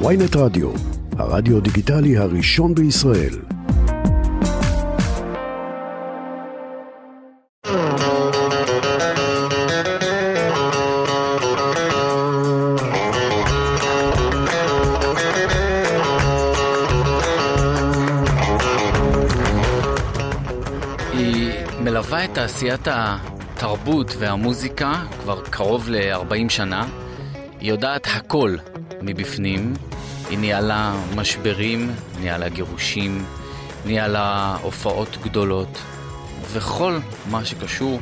ויינט רדיו, הרדיו דיגיטלי הראשון בישראל. תעשיית התרבות והמוזיקה כבר קרוב ל-40 שנה. היא יודעת הכל מבפנים. היא ניהלה משברים, ניהלה גירושים, ניהלה הופעות גדולות, וכל מה שקשור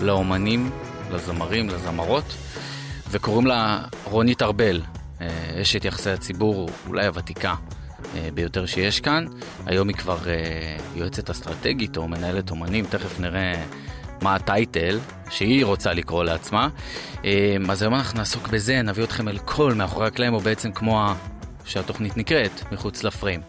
לאומנים, לזמרים, לזמרות. וקוראים לה רונית ארבל, אה, אשת יחסי הציבור, אולי הוותיקה אה, ביותר שיש כאן. היום היא כבר אה, יועצת אסטרטגית או מנהלת אומנים, תכף נראה מה הטייטל שהיא רוצה לקרוא לעצמה. אה, אז היום אנחנו נעסוק בזה, נביא אתכם אל כל מאחורי הקלעים, או בעצם כמו ה... שהתוכנית נקראת, מחוץ לפריים.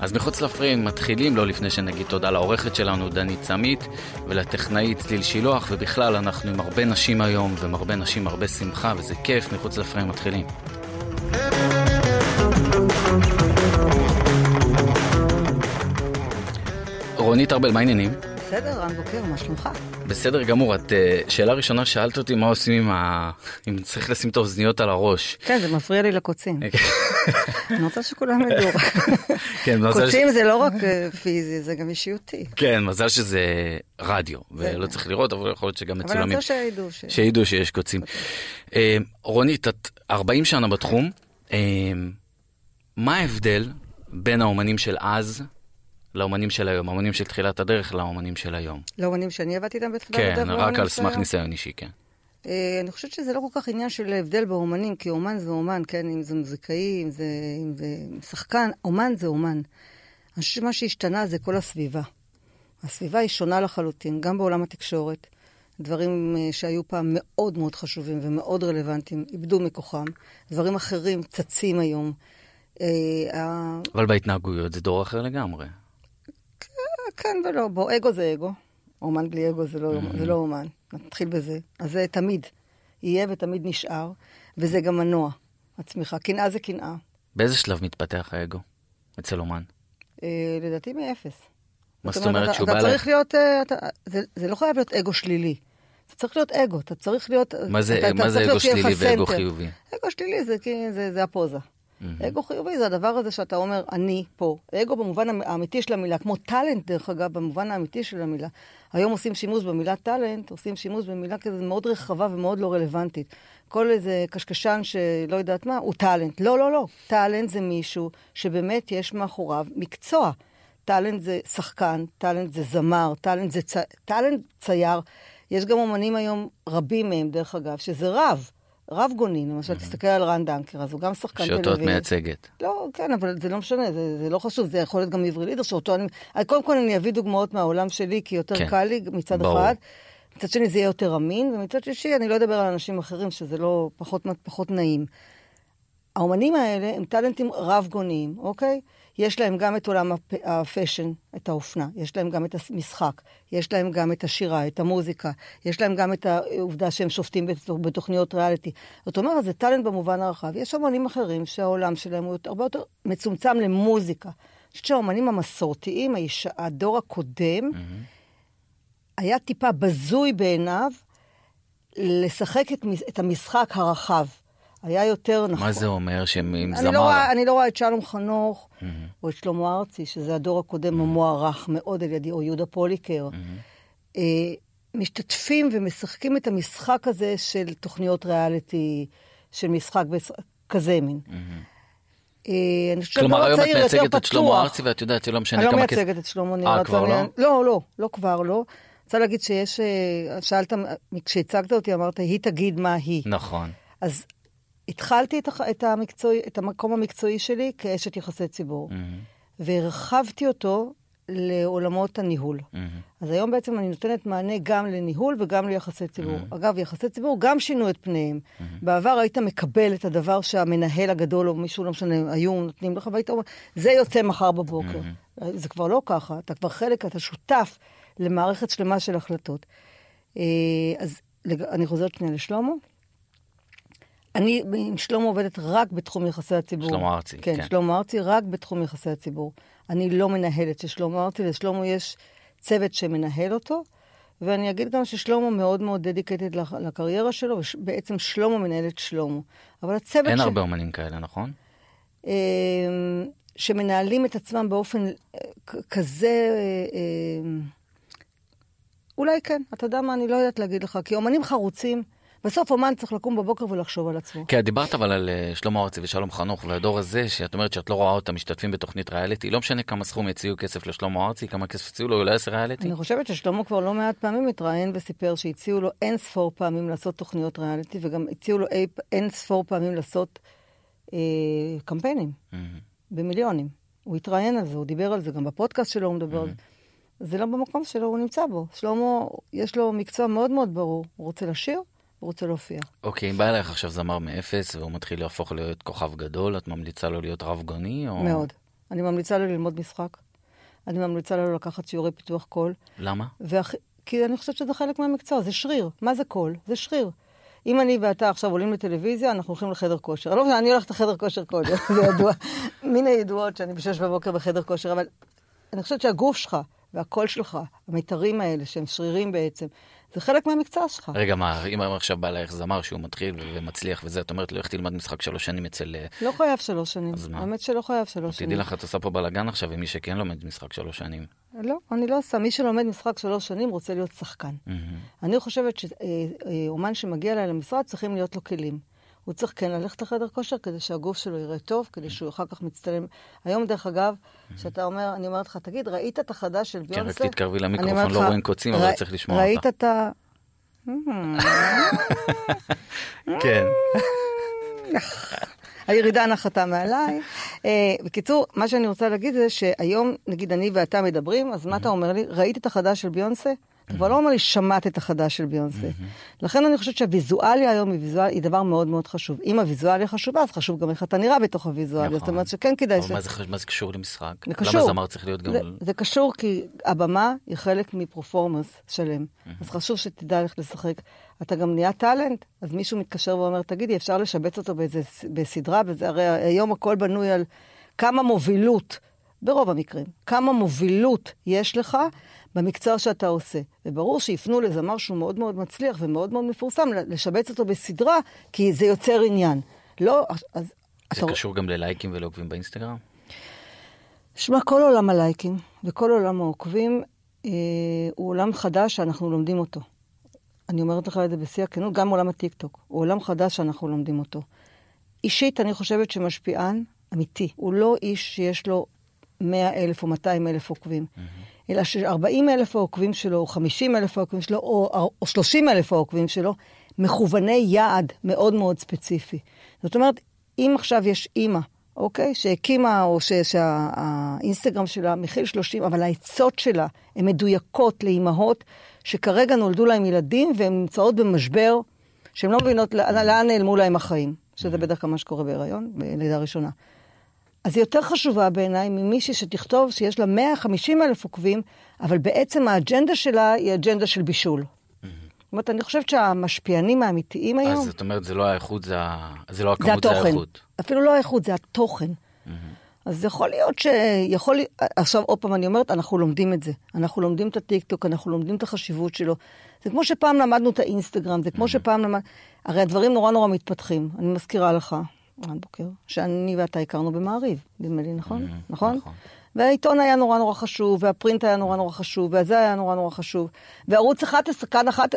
אז מחוץ לפריים מתחילים, לא לפני שנגיד תודה לעורכת שלנו, דנית סמית, ולטכנאית צליל שילוח, ובכלל אנחנו עם הרבה נשים היום, ועם הרבה נשים הרבה שמחה, וזה כיף, מחוץ לפריים מתחילים. רונית ארבל, מה העניינים? בסדר, רן בוקר, מה שלומך? בסדר גמור, את אה, שאלה ראשונה שאלת אותי מה עושים עם ה... אם צריך לשים את האוזניות על הראש. כן, זה מפריע לי לקוצים. אני רוצה שכולם ידעו. כן, מזל. קוצים זה לא רק אה, פיזי, זה גם אישיותי. כן, מזל שזה רדיו, ולא צריך לראות, אבל יכול להיות שגם אבל אני מצולמים. רוצה שידעו ש... שידעו שיש קוצים. אה, רונית, את 40 שנה בתחום, מה ההבדל בין האומנים של אז לאומנים של היום? האומנים של תחילת הדרך לאומנים של היום. לאומנים שאני עבדתי איתם בתחילת כן, הדרך, רק לאומנים על סמך. ניסיון אישי, כן. אה, אני חושבת שזה לא כל כך עניין של הבדל באומנים, כי אומן זה אומן, כן, אם זה מוזיקאי, אם זה, אם זה שחקן, אומן זה אומן. אני חושבת שמה שהשתנה זה כל הסביבה. הסביבה היא שונה לחלוטין, גם בעולם התקשורת. דברים אה, שהיו פעם מאוד מאוד חשובים ומאוד רלוונטיים, איבדו מכוחם. דברים אחרים צצים היום. אה, אבל בהתנהגויות זה דור אחר לגמרי. כן ולא, בוא, אגו זה אגו. אומן בלי אגו זה לא, זה לא אומן. נתחיל בזה. אז זה תמיד יהיה ותמיד נשאר, וזה גם מנוע, הצמיחה. קנאה זה קנאה. באיזה שלב מתפתח האגו אצל אומן? אה, לדעתי מאפס. מה זאת אומרת אתה, שהוא אתה בא ל... צריך להיות, אה, אתה, זה, זה לא חייב להיות אגו שלילי. זה צריך להיות אגו, אתה צריך להיות... מה זה- אתה, אתה מה זה צריך אגו שלילי ואגו. חיובי? אגו שלילי זה, כי- זה, זה הפוזה. אגו חיובי זה הדבר הזה שאתה אומר, אני פה. אגו במובן האמיתי של המילה, כמו טאלנט, דרך אגב, במובן האמיתי של המילה. היום עושים שימוש במילה טאלנט, עושים שימוש במילה כזה מאוד רחבה ומאוד לא רלוונטית. כל איזה קשקשן שלא יודעת מה, הוא טאלנט. לא, לא, לא. טאלנט זה מישהו שבאמת יש מאחוריו מקצוע. טאלנט זה שחקן, טאלנט זה זמר, טאלנט זה צ... טאלנט צייר. יש גם אומנים היום, רבים מהם, דרך אגב, שזה רב. רב גונין, למשל, תסתכל על רן דנקר, אז הוא גם שחקן שאותו את. מייצגת. לא, כן, אבל זה לא משנה, זה, זה לא חשוב, זה יכול להיות גם עברי לידר, שאותו אני... אז קודם כל אני אביא דוגמאות מהעולם שלי, כי יותר כן, קל לי מצד ברור. אחד. מצד שני זה יהיה יותר אמין, ומצד שלישי אני לא אדבר על אנשים אחרים, שזה לא פחות, פחות נעים. האומנים האלה הם טאלנטים רב-גוניים, אוקיי? יש להם גם את עולם הפ- הפאשן, את האופנה, יש להם גם את המשחק, יש להם גם את השירה, את המוזיקה, יש להם גם את העובדה שהם שופטים בת- בתוכניות ריאליטי. זאת אומרת, זה טאלנט במובן הרחב. יש אומנים אחרים שהעולם שלהם הוא הרבה יותר מצומצם למוזיקה. אני חושבת שהאומנים המסורתיים, האיש- הדור הקודם, היה טיפה בזוי בעיניו לשחק את, את המשחק הרחב. היה יותר נכון. מה זה אומר אני זמר? לא, רואה, אני לא רואה את שלום חנוך או את שלמה ארצי, שזה הדור הקודם המוערך מאוד על ידי, או יהודה פוליקר. אה, משתתפים ומשחקים את המשחק הזה של תוכניות ריאליטי, של משחק בס... כזה מין. אני חושבת כלומר, היום את מייצגת את שלמה. ארצי ואת יודעת שלא משנה אני לא כמה כסף... מייצגת את שלמה ניר. אה, כבר אני- לא? לא, לא, לא כבר לא. רוצה להגיד שיש, אה, שאלת, כשהצגת אותי אמרת, היא תגיד מה היא. נכון. אז התחלתי את, את, המקצועי, את המקום המקצועי שלי כאשת יחסי ציבור, והרחבתי אותו לעולמות הניהול. אז היום בעצם אני נותנת מענה גם לניהול וגם ליחסי ציבור. אגב, יחסי ציבור גם שינו את פניהם. בעבר היית מקבל את הדבר שהמנהל הגדול או מישהו, לא משנה, היו נותנים לך, והיית אומר, זה יוצא מחר בבוקר. זה כבר לא ככה, אתה כבר חלק, אתה שותף למערכת שלמה של החלטות. אה, אז אני חוזרת שנייה לשלמה. אני עם שלמה עובדת רק בתחום יחסי הציבור. שלמה ארצי, כן. כן. שלמה ארצי רק בתחום יחסי הציבור. אני לא מנהלת של שלמה ארצי, לשלמה יש צוות שמנהל אותו, ואני אגיד גם ששלמה מאוד מאוד דדיקטד לקריירה שלו, ובעצם שלמה מנהל את שלמה. אבל הצוות אין ש... הרבה אומנים כאלה, נכון? אה, שמנהלים את עצמם באופן אה, כזה... אה, אה, אולי כן, אתה יודע מה, אני לא יודעת להגיד לך, כי אומנים חרוצים, בסוף אומן צריך לקום בבוקר ולחשוב על עצמו. כן, דיברת אבל על אה, שלמה ארצי ושלום חנוך והדור הזה, שאת אומרת שאת לא רואה אותם משתתפים בתוכנית ריאליטי, לא משנה כמה סכום יציעו כסף לשלמה ארצי, כמה כסף יציעו לו, אולי יעשה ריאליטי. אני חושבת ששלמה כבר לא מעט פעמים התראיין וסיפר שהציעו לו אין ספור פעמים לעשות תוכניות ריאליטי, וגם הציעו לו אי- אין ספור פעמים לעשות אה, קמפיינים מהמם. במיליונים. הוא התראיין על זה, הוא דיבר על זה, גם בפודקאסט שלו הוא מדבר על זה. זה לא במקום שלו, הוא נמצא בו. שלמה, יש לו מקצוע מאוד מאוד ברור. הוא רוצה לשיר, הוא רוצה להופיע. אוקיי, אם בא אליך עכשיו זמר מאפס והוא מתחיל להפוך להיות כוכב גדול, את ממליצה לו להיות רב גוני? או... מאוד. אני ממליצה לו ללמוד משחק. אני ממליצה לו לקחת שיעורי פיתוח קול. למה? והכי- כי אני חושבת שזה חלק מהמקצוע, זה שריר. מה זה קול? זה שריר. אם אני ואתה עכשיו עולים לטלוויזיה, אנחנו הולכים לחדר כושר. לא אני הולכת לחדר כושר יום, זה ידוע. מן הידועות שאני בשש בבוקר בחדר כושר, אבל אני חושבת שהגוף שלך והקול שלך, המיתרים האלה, שהם שרירים בעצם, זה חלק מהמקצוע שלך. רגע, מה, אם עכשיו בא אלייך זמר שהוא מתחיל ומצליח וזה, את אומרת לו, איך תלמד משחק שלוש שנים אצל... אה, לא חייב שלוש שנים. אז מה? האמת שלא חייב שלוש שנים. תדעי לך, את עושה פה בלאגן עכשיו עם מי שכן לומד משחק שלוש שנים. לא, אני לא עושה. מי שלומד משחק שלוש שנים רוצה להיות שחקן. אני חושבת שאומן שמגיע אליי למשרד צריכים להיות לו כלים. הוא צריך כן ללכת לחדר כושר כדי שהגוף שלו יראה טוב, כדי שהוא אחר כך מצטלם. היום, דרך אגב, שאתה אומר, אני אומרת לך, תגיד, ראית את החדש של כן, רק ביונסה? תתקרבי למיקרופון, לא רואים קוצים, אבל צריך לשמוע ראית אותך. את ה... כן. הירידה נחתה מעליי. אה, בקיצור, מה שאני רוצה להגיד זה שהיום, נגיד אני ואתה מדברים, אז מה אתה אומר לי? ראית את החדש של ביונסה? כבר לא אומר לי, שמעת את החדש של ביונסה. לכן אני חושבת שהוויזואליה היום היא, ויזואל, היא דבר מאוד מאוד חשוב. אם הוויזואליה חשובה, אז חשוב גם איך אתה נראה בתוך הוויזואליה. זאת נכון. אומרת שכן כדאי אבל ש... מה זה חש- מה זה קשור למשחק? זה למה קשור. זמר צריך להיות גם... זה, זה קשור כי הבמה היא חלק מפרפורמנס שלם. אז חשוב שתדע איך לשחק. אתה גם נהיה טאלנט, אז מישהו מתקשר ואומר, תגידי, אפשר לשבץ אותו באיזה, בסדרה? וזה, הרי היום הכל בנוי על כמה מובילות, ברוב המקרים, כמה מובילות יש לך במקצוע שאתה עושה. וברור שיפנו לזמר שהוא מאוד מאוד מצליח ומאוד מאוד מפורסם, לשבץ אותו בסדרה, כי זה יוצר עניין. לא, אז... זה אתה- קשור גם ללייקים ולעוקבים באינסטגרם? שמע, כל עולם הלייקים וכל עולם העוקבים אה, הוא עולם חדש שאנחנו לומדים אותו. אני אומרת לך את זה בשיא הכנות, גם עולם הטיקטוק. הוא עולם חדש שאנחנו לומדים אותו. אישית, אני חושבת שמשפיען אמיתי, הוא לא איש שיש לו 100 אלף או 200 אלף עוקבים, אלא ש-40 אלף העוקבים שלו, או 50 אלף העוקבים שלו, או, או 30 אלף העוקבים שלו, מכווני יעד מאוד מאוד ספציפי. זאת אומרת, אם עכשיו יש אימא, אוקיי, שהקימה, או ש- שהאינסטגרם שלה מכיל 30, אבל העצות שלה הן מדויקות לאימהות שכרגע נולדו להם ילדים והן נמצאות במשבר, שהן לא מבינות לאן נעלמו להם החיים, שזה בדרך כלל מה שקורה בהיריון, בלידה ראשונה. אז היא יותר חשובה בעיניי ממישהי שתכתוב שיש לה 150 אלף עוקבים, אבל בעצם האג'נדה שלה היא אג'נדה של בישול. זאת אומרת, אני חושבת שהמשפיענים האמיתיים היום, אז זאת אומרת, זה לא האיכות, זה זה לא זה הכמות, זה התוכן. האיכות. אפילו לא האיכות, זה התוכן. אז יכול להיות ש... יכול... עכשיו, עוד פעם, אני אומרת, אנחנו לומדים את זה. אנחנו לומדים את הטיקטוק, אנחנו לומדים את החשיבות שלו. זה כמו שפעם למדנו את האינסטגרם, זה כמו שפעם למד... הרי הדברים נורא נורא מתפתחים. אני מזכירה לך, רן בוקר, שאני ואתה הכרנו במעריב, נדמה לי, נכון? נכון? נכון. והעיתון היה נורא נורא חשוב, והפרינט היה נורא נורא חשוב, והזה היה נורא נורא חשוב. וערוץ 11, כאן אחת,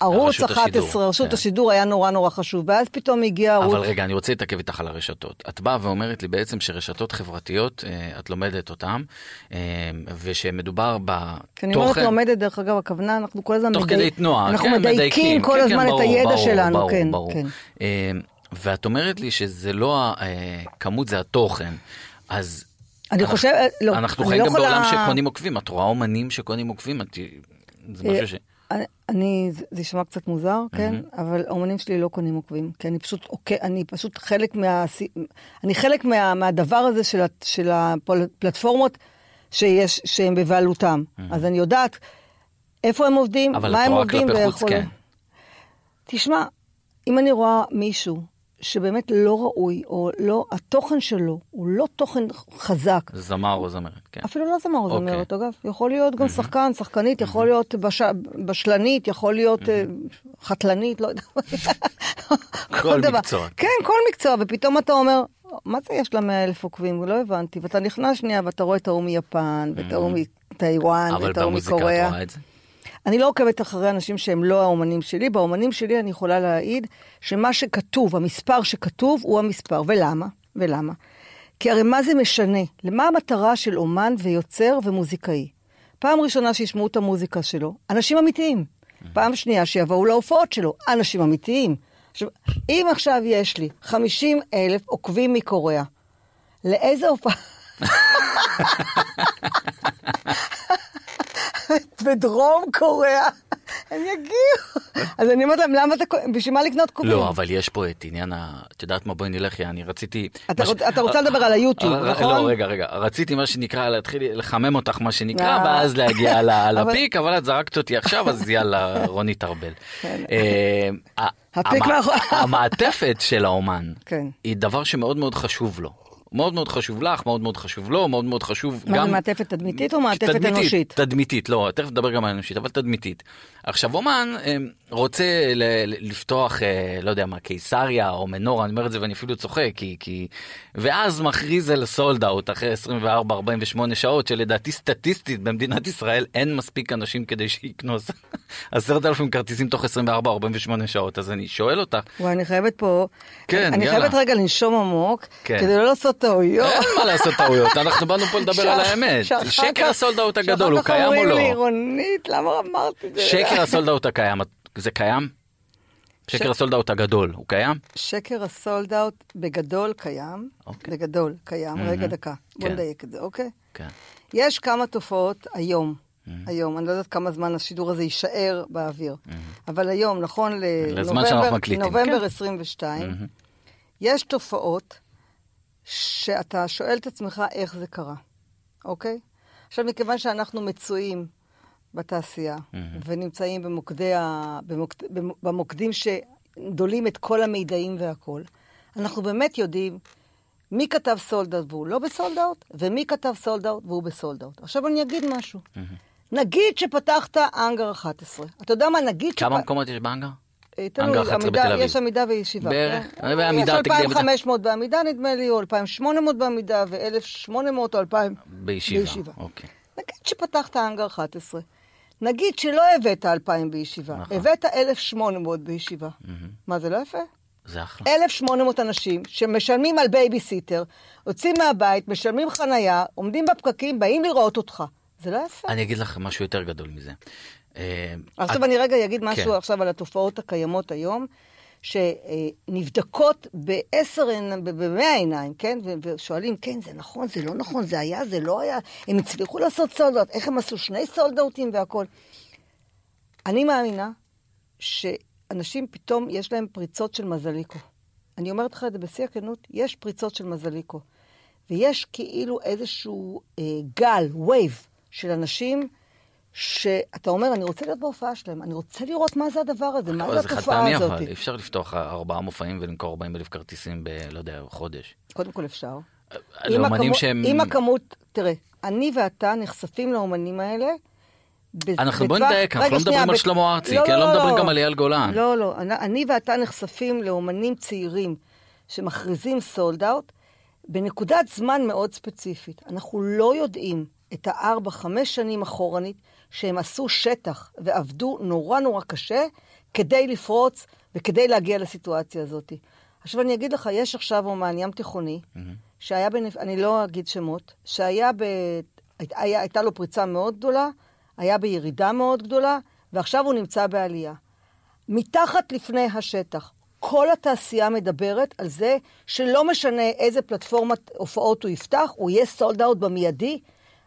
ערוץ רשות 11, השידור, רשות כן. השידור היה נורא נורא חשוב, ואז פתאום הגיע ערוץ... אבל רגע, אני רוצה להתעכב איתך על הרשתות. את באה ואומרת לי בעצם שרשתות חברתיות, אה, את לומדת אותן, אה, ושמדובר כי אני אומרת בתוכן... לומדת, דרך אגב, הכוונה, אנחנו כל הזמן תוך כדי תנועה, אנחנו כן, מדייקים כל כן, הזמן כן, את הידע ברור, שלנו, ברור, כן, ברור. כן. אה, ואת אומרת לי שזה לא הכמות, זה התוכן. אז אני אנחנו- חושבת, לא, אנחנו חיים לא גם בעולם יכולה- שקונים עוקבים, את רואה אומנים שקונים עוקבים, את- זה אה, משהו ש... אני- זה- יישמע קצת מוזר, כן? אבל האומנים שלי לא קונים עוקבים, כי אני פשוט, אוקיי, אני פשוט חלק מה... אני חלק מה, מהדבר הזה של, של הפלטפורמות שיש, שהם בבעלותם. אז אני יודעת איפה הם עובדים, אבל מה את הם רואה עובדים, כלפי חוץ, כן. תשמע, אם אני רואה מישהו שבאמת לא ראוי, או לא, התוכן שלו הוא לא תוכן חזק. זמר או זמרת, כן. אפילו לא זמר או אוקיי. זמרת, אגב. יכול להיות גם שחקן, שחקנית, יכול להיות בש... בשלנית, יכול להיות אה, חתלנית, לא יודע. כל דבר. מקצוע. כן, כל מקצוע, ופתאום אתה אומר, מה זה יש לה 100 אלף עוקבים? לא הבנתי. ואתה נכנס שנייה ואתה רואה את ההוא מיפן, ואת ההוא מטיוואן, אבל ואת ההוא במוזיקה את מקוריאה. רואה את זה? אני לא עוקבת אחרי אנשים שהם לא האומנים שלי. באומנים שלי אני יכולה להעיד שמה שכתוב, המספר שכתוב הוא המספר. ולמה? ולמה? כי הרי מה זה משנה? למה המטרה של אומן ויוצר ומוזיקאי? פעם ראשונה שישמעו את המוזיקה שלו, אנשים אמיתיים. פעם שנייה שיבואו להופעות שלו, אנשים אמיתיים. עכשיו, אם עכשיו יש לי 50 אלף עוקבים מקוריאה, לאיזה הופעה... בדרום קוריאה, הם יגיעו. אז אני אומרת להם, למה אתה... בשביל מה לקנות קובים? לא, אבל יש פה את עניין ה... את יודעת מה? בואי נלך, אני רציתי... אתה מש- רוצ- אתה רוצה לדבר על היוטיוב, אה, נכון? לא, רגע, רגע. רציתי מה שנקרא, להתחיל לחמם אותך, מה שנקרא, אה. ואז להגיע לפיק, אבל את זרקת אותי עכשיו, אז יאללה, רונית ארבל. אה, ה- הפיק המ- מאחורי- המעטפת של האומן, כן. היא דבר שמאוד מאוד חשוב לו. מאוד מאוד חשוב לך, מאוד מאוד חשוב לו, מאוד מאוד חשוב מה גם... זה מעטפת תדמיתית או מעטפת תדמיתית, אנושית? תדמיתית, לא, תכף נדבר גם על אנושית, אבל תדמיתית. עכשיו, אומן אה, רוצה ל- לפתוח, אה, לא יודע מה, קיסריה או מנורה, אני אומר את זה ואני אפילו צוחק, כי... כי... ואז מכריז על סולד אאוט אחרי 24-48 שעות, שלדעתי סטטיסטית במדינת ישראל אין מספיק אנשים כדי שיקנו עשרת אלפים כרטיסים תוך 24-48 שעות, אז אני שואל אותך, וואי, אני חייבת פה... כן, אני יאללה. חייבת רגע לנשום עמוק, כן. כדי לא לעשות טעויות. אין מה לעשות טעויות, אנחנו באנו פה לדבר על האמת. שאחר שקר כך- הסולד אאוט הגדול, הוא שאחר כך קיים או אומרים לי, לא? רונית, למה אמרת את זה? שקר הסולד אאוט הקיים, זה קיים? שקר ש- הסולד אאוט הגדול, הוא קיים? שקר הסולד אאוט בגדול קיים. אוקיי. בגדול קיים. רגע, דקה. בוא כן. נדייק את זה, אוקיי? כן. יש כמה תופעות היום. היום, אני לא יודעת כמה זמן השידור הזה יישאר באוויר, אבל היום, נכון לנובמבר כן. 22, יש תופעות שאתה שואל את עצמך איך זה קרה, אוקיי? עכשיו, מכיוון שאנחנו מצויים בתעשייה, ונמצאים במוקדי ה... במוקד... במ- במוקדים שדולים את כל המידעים והכול, אנחנו באמת יודעים מי כתב sold out והוא לא ב sold out, ומי כתב sold out והוא ב sold out. עכשיו אני אגיד משהו. נגיד שפתחת האנגר 11. אתה יודע מה, נגיד כמה שפ- מקומות יש באנגר? אה, תלוי, 11 עמידה- בתל אביב. יש עמידה וישיבה. בערך. כן? אה, בעמידה, יש תגידי, 2,500 בעמידה נדמה לי, או 2,800 בעמידה, ו-1,800 או 2,000 בישיבה. בישיבה. אוקיי. נגיד שפתחת האנגר 11. נגיד שלא הבאת 2,000 בישיבה, נכון. הבאת 1,800 בישיבה. מה, זה לא יפה? זה אחלה. 1,800 אנשים שמשלמים על בייביסיטר, יוצאים מהבית, משלמים חנייה, עומדים בפקקים, באים לראות אותך. זה לא יפה. אני אגיד לך משהו יותר גדול מזה. אה, עכשיו את- אני רגע אגיד משהו כן. עכשיו על התופעות הקיימות היום, שנבדקות בעשר, עינ- ב- במאה עיניים, כן? ושואלים, כן, זה נכון, זה לא נכון, זה היה, זה לא היה, הם הצליחו לעשות sold out, איך הם עשו שני sold out ים והכול. אני מאמינה שאנשים פתאום יש להם פריצות של מזליקו. אני אומרת לך את זה בשיא הכנות, יש פריצות של מזליקו. ויש כאילו איזשהו אה, גל, וייב, של אנשים שאתה אומר, אני רוצה להיות בהופעה שלהם, אני רוצה לראות מה זה הדבר הזה, מה זה זה חד התופעה פעמי הזאת. אבל, אפשר לפתוח ארבעה מופעים ולמכור 40 אלף כרטיסים ב... לא יודע, חודש. קודם כל אפשר. אם לאומנים שהם... אם הכמות, תראה, אני ואתה נחשפים לאומנים האלה. אנחנו בוא בטווח- נדייק, אנחנו לא מדברים על שלמה ארצי, כן? לא מדברים גם על אייל גולן. לא, לא, אני- אני ואתה נחשפים לאומנים צעירים שמכריזים סולד אאוט בנקודת זמן מאוד ספציפית. אנחנו לא יודעים את הארבע, חמש שנים אחורנית שהם עשו שטח ועבדו נורא נורא קשה כדי לפרוץ וכדי להגיע לסיטואציה הזאת. עכשיו אני אגיד לך, יש עכשיו אומן ים תיכוני, שהיה, בנפ... אני לא אגיד שמות, שהיה ב... היה, הייתה לו פריצה מאוד גדולה, היה בירידה מאוד גדולה, ועכשיו הוא נמצא בעלייה. מתחת לפני השטח, כל התעשייה מדברת על זה שלא משנה איזה פלטפורמת הופעות הוא יפתח, הוא יהיה sold out במיידי,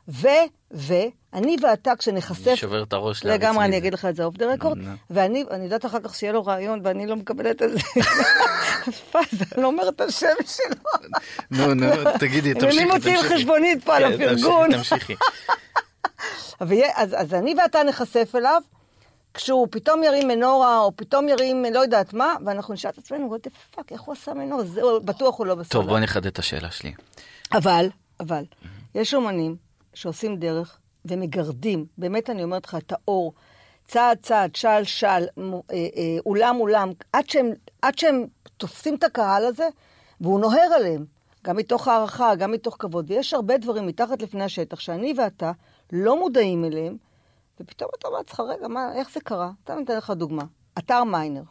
ו... ו... אני ואתה, כשנחשף... אני שובר את הראש להריץ לגמרי, אני. אגיד לך את זה off the record. ואני אני יודעת אחר כך שיהיה לו רעיון, ואני לא מקבלת את זה. אז פאזל, אני לא אומרת את השם שלו. נו, נו, תגידי, תמשיכי, ומי מוציא. חשבונית פה על כן, הפרגון? תמשיכי, אז, אני ואתה נחשף אליו, כשהוא פתאום ירים מנורה, או פתאום ירים לא יודעת מה, ואנחנו נשאל את עצמנו, what the fuck, איך הוא עשה מנורה? זה בטוח הוא לא בסדר. טוב, בוא נחדד את השאלה שלי. אבל, אבל, יש אומנים שעושים דרך ומגרדים, באמת אני אומרת לך, את האור, צעד צעד, של, מו- אה, אה, אולם אולם, עד שהם, עד שהם תופסים את הקהל הזה, והוא נוהר עליהם, גם מתוך הערכה, גם מתוך כבוד. ויש הרבה דברים מתחת לפני השטח שאני ואתה לא מודעים אליהם, ופתאום אתה אומר לעצמך, רגע, מה, איך זה קרה? אתה נותן לך דוגמה. אתר מיינר,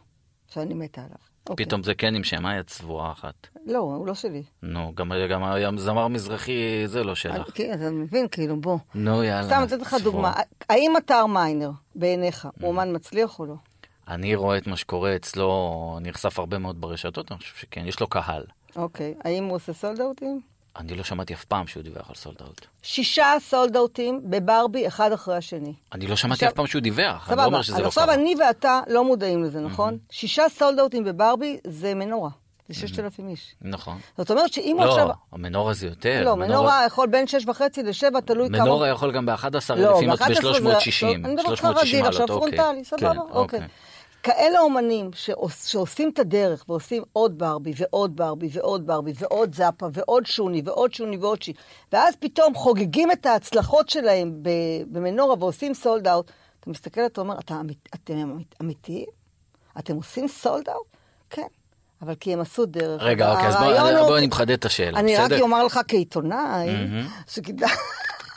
שאני מתה עליו. אוקיי. פתאום זה כן עם שם, אה? צבועה אחת. לא, הוא לא שלי. נו, גם גם היה זמר מזרחי זה לא שלך. כן, אתה מבין, כאילו, בוא. נו, יאללה. סתם לתת לך. דוגמה. האם אתר מיינר, בעיניך, הוא אומן מצליח או לא? אני רואה את מה שקורה אצלו, נחשף הרבה מאוד ברשתות, אני חושב שכן, יש לו קהל. אוקיי. האם הוא עושה סולד אאוטים? אני לא שמעתי אף פעם שהוא דיווח על סולד אאוט. שישה סולד אאוטים בברבי, אחד אחרי השני. אני לא שמעתי עכשיו- אף פעם שהוא דיווח, אני לא סבבה, אומר שזה אז לא עכשיו קרה. אני ואתה לא מודעים לזה, נכון? שישה סולד אאוטים בברבי זה מנורה. זה ששת אלפים איש. נכון. זאת אומרת שאם הוא עכשיו... לא, המנורה זה יותר. לא, מנורה יכול בין שש וחצי לשבע, תלוי כמה... מנורה יכול גם ב-11 לא, אלף, אם את ב-11 זה- ב-360, לא, אני מדברת איתך 360 רגיל, עכשיו מעלות, אוקיי. פרונטלי, כן, סבבה, אוקיי. כאלה אומנים שעוש, שעושים את הדרך ועושים עוד ברבי ועוד ברבי ועוד ברבי ועוד זאפה ועוד שוני ועוד שוני ועוד שי, ואז פתאום חוגגים את ההצלחות שלהם במנורה ועושים sold out, אתה מסתכל ואתה אומר, "אתה אתם אמית- אמיתיים? אתם עושים sold out? כן, אבל כי הם עשו דרך. רגע, אוקיי, אז בוא- הוא- בואי מחדד את השאלה, אני רק בסדר? אומר לך כעיתונאי, שכדאי...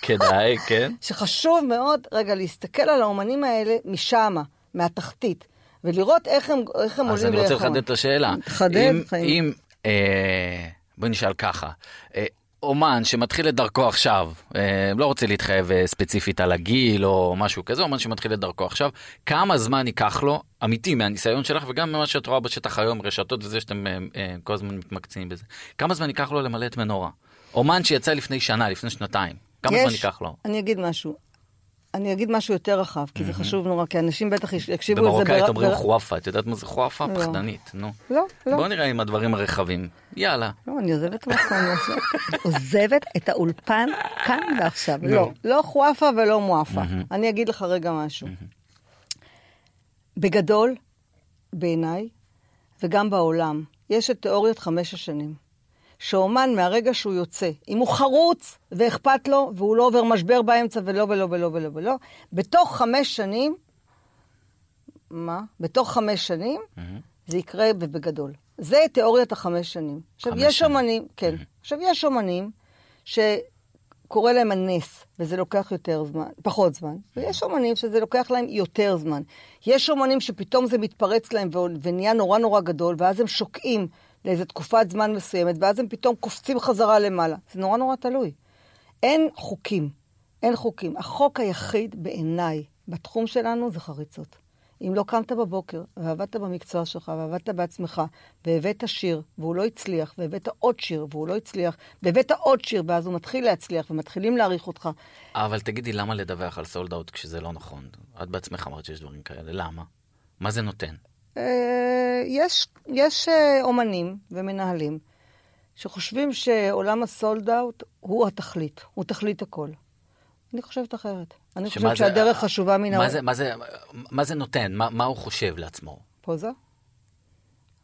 כדאי, כן. שחשוב מאוד רגע להסתכל על האומנים האלה משמה, מהתחתית, ולראות איך הם, איך הם אז עולים אני רוצה. לחדד את השאלה. תחדד, אם- חיים. אם, אה, בואי נשאל ככה, אה, אומן שמתחיל את דרכו עכשיו, אה, לא רוצה להתחייב אה, ספציפית על הגיל או משהו כזה, אומן שמתחיל את דרכו עכשיו, כמה זמן ייקח לו, אמיתי מהניסיון שלך וגם ממה שאת רואה בשטח היום, רשתות וזה שאתם אה, אה, כל הזמן מתמקצעים בזה, כמה זמן ייקח לו למלא את מנורה? אומן שיצא לפני שנה, לפני שנתיים, כמה זמן ייקח לו? אני אגיד משהו. אני אגיד משהו יותר רחב, כי זה חשוב נורא, כי אנשים בטח יקשיבו לזה. במרוקאית אומרים בר- חואפה, את יודעת מה זה חואפה? לא. פחדנית, נו. לא, לא. בוא נראה עם הדברים הרחבים. יאללה. לא, אני עוזבת מקום, עוזבת את האולפן כאן ועכשיו. לא, לא חואפה ולא מואפה. אני אגיד לך רגע משהו. בגדול, בעיניי, וגם בעולם, יש את תיאוריית חמש השנים. שאומן מהרגע שהוא יוצא, אם הוא חרוץ ואכפת לו, והוא לא עובר משבר באמצע ולא ולא ולא ולא ולא, בתוך חמש שנים, מה? בתוך חמש שנים, זה יקרה ובגדול. זה תיאוריית החמש שנים. עכשיו, חמש יש שנים. אומנים, כן. עכשיו, יש אומנים שקורא להם הנס, וזה לוקח יותר זמן, פחות זמן, ויש אומנים שזה לוקח להם יותר זמן. יש אומנים שפתאום זה מתפרץ להם ונהיה נורא נורא גדול, ואז הם שוקעים לאיזו תקופת זמן מסוימת, ואז הם פתאום קופצים חזרה למעלה. זה נורא נורא תלוי. אין חוקים, אין חוקים. החוק היחיד בעיניי בתחום שלנו זה חריצות. אם לא קמת בבוקר ועבדת במקצוע שלך ועבדת בעצמך והבאת שיר והוא לא הצליח, והבאת עוד שיר והוא לא הצליח, והבאת עוד שיר ואז הוא מתחיל להצליח ומתחילים להעריך אותך, אבל תגידי, למה לדווח על סולד אאוט כשזה לא נכון? את בעצמך אמרת שיש דברים כאלה, למה? מה זה נותן? אה, יש, יש אה, אומנים ומנהלים שחושבים שעולם הסולד אאוט הוא התכלית, הוא תכלית הכל. אני חושבת אחרת. אני חושבת זה- שהדרך חשובה מן מה ה... זה, מה זה, מה זה נותן? מה, מה הוא חושב לעצמו? פוזה?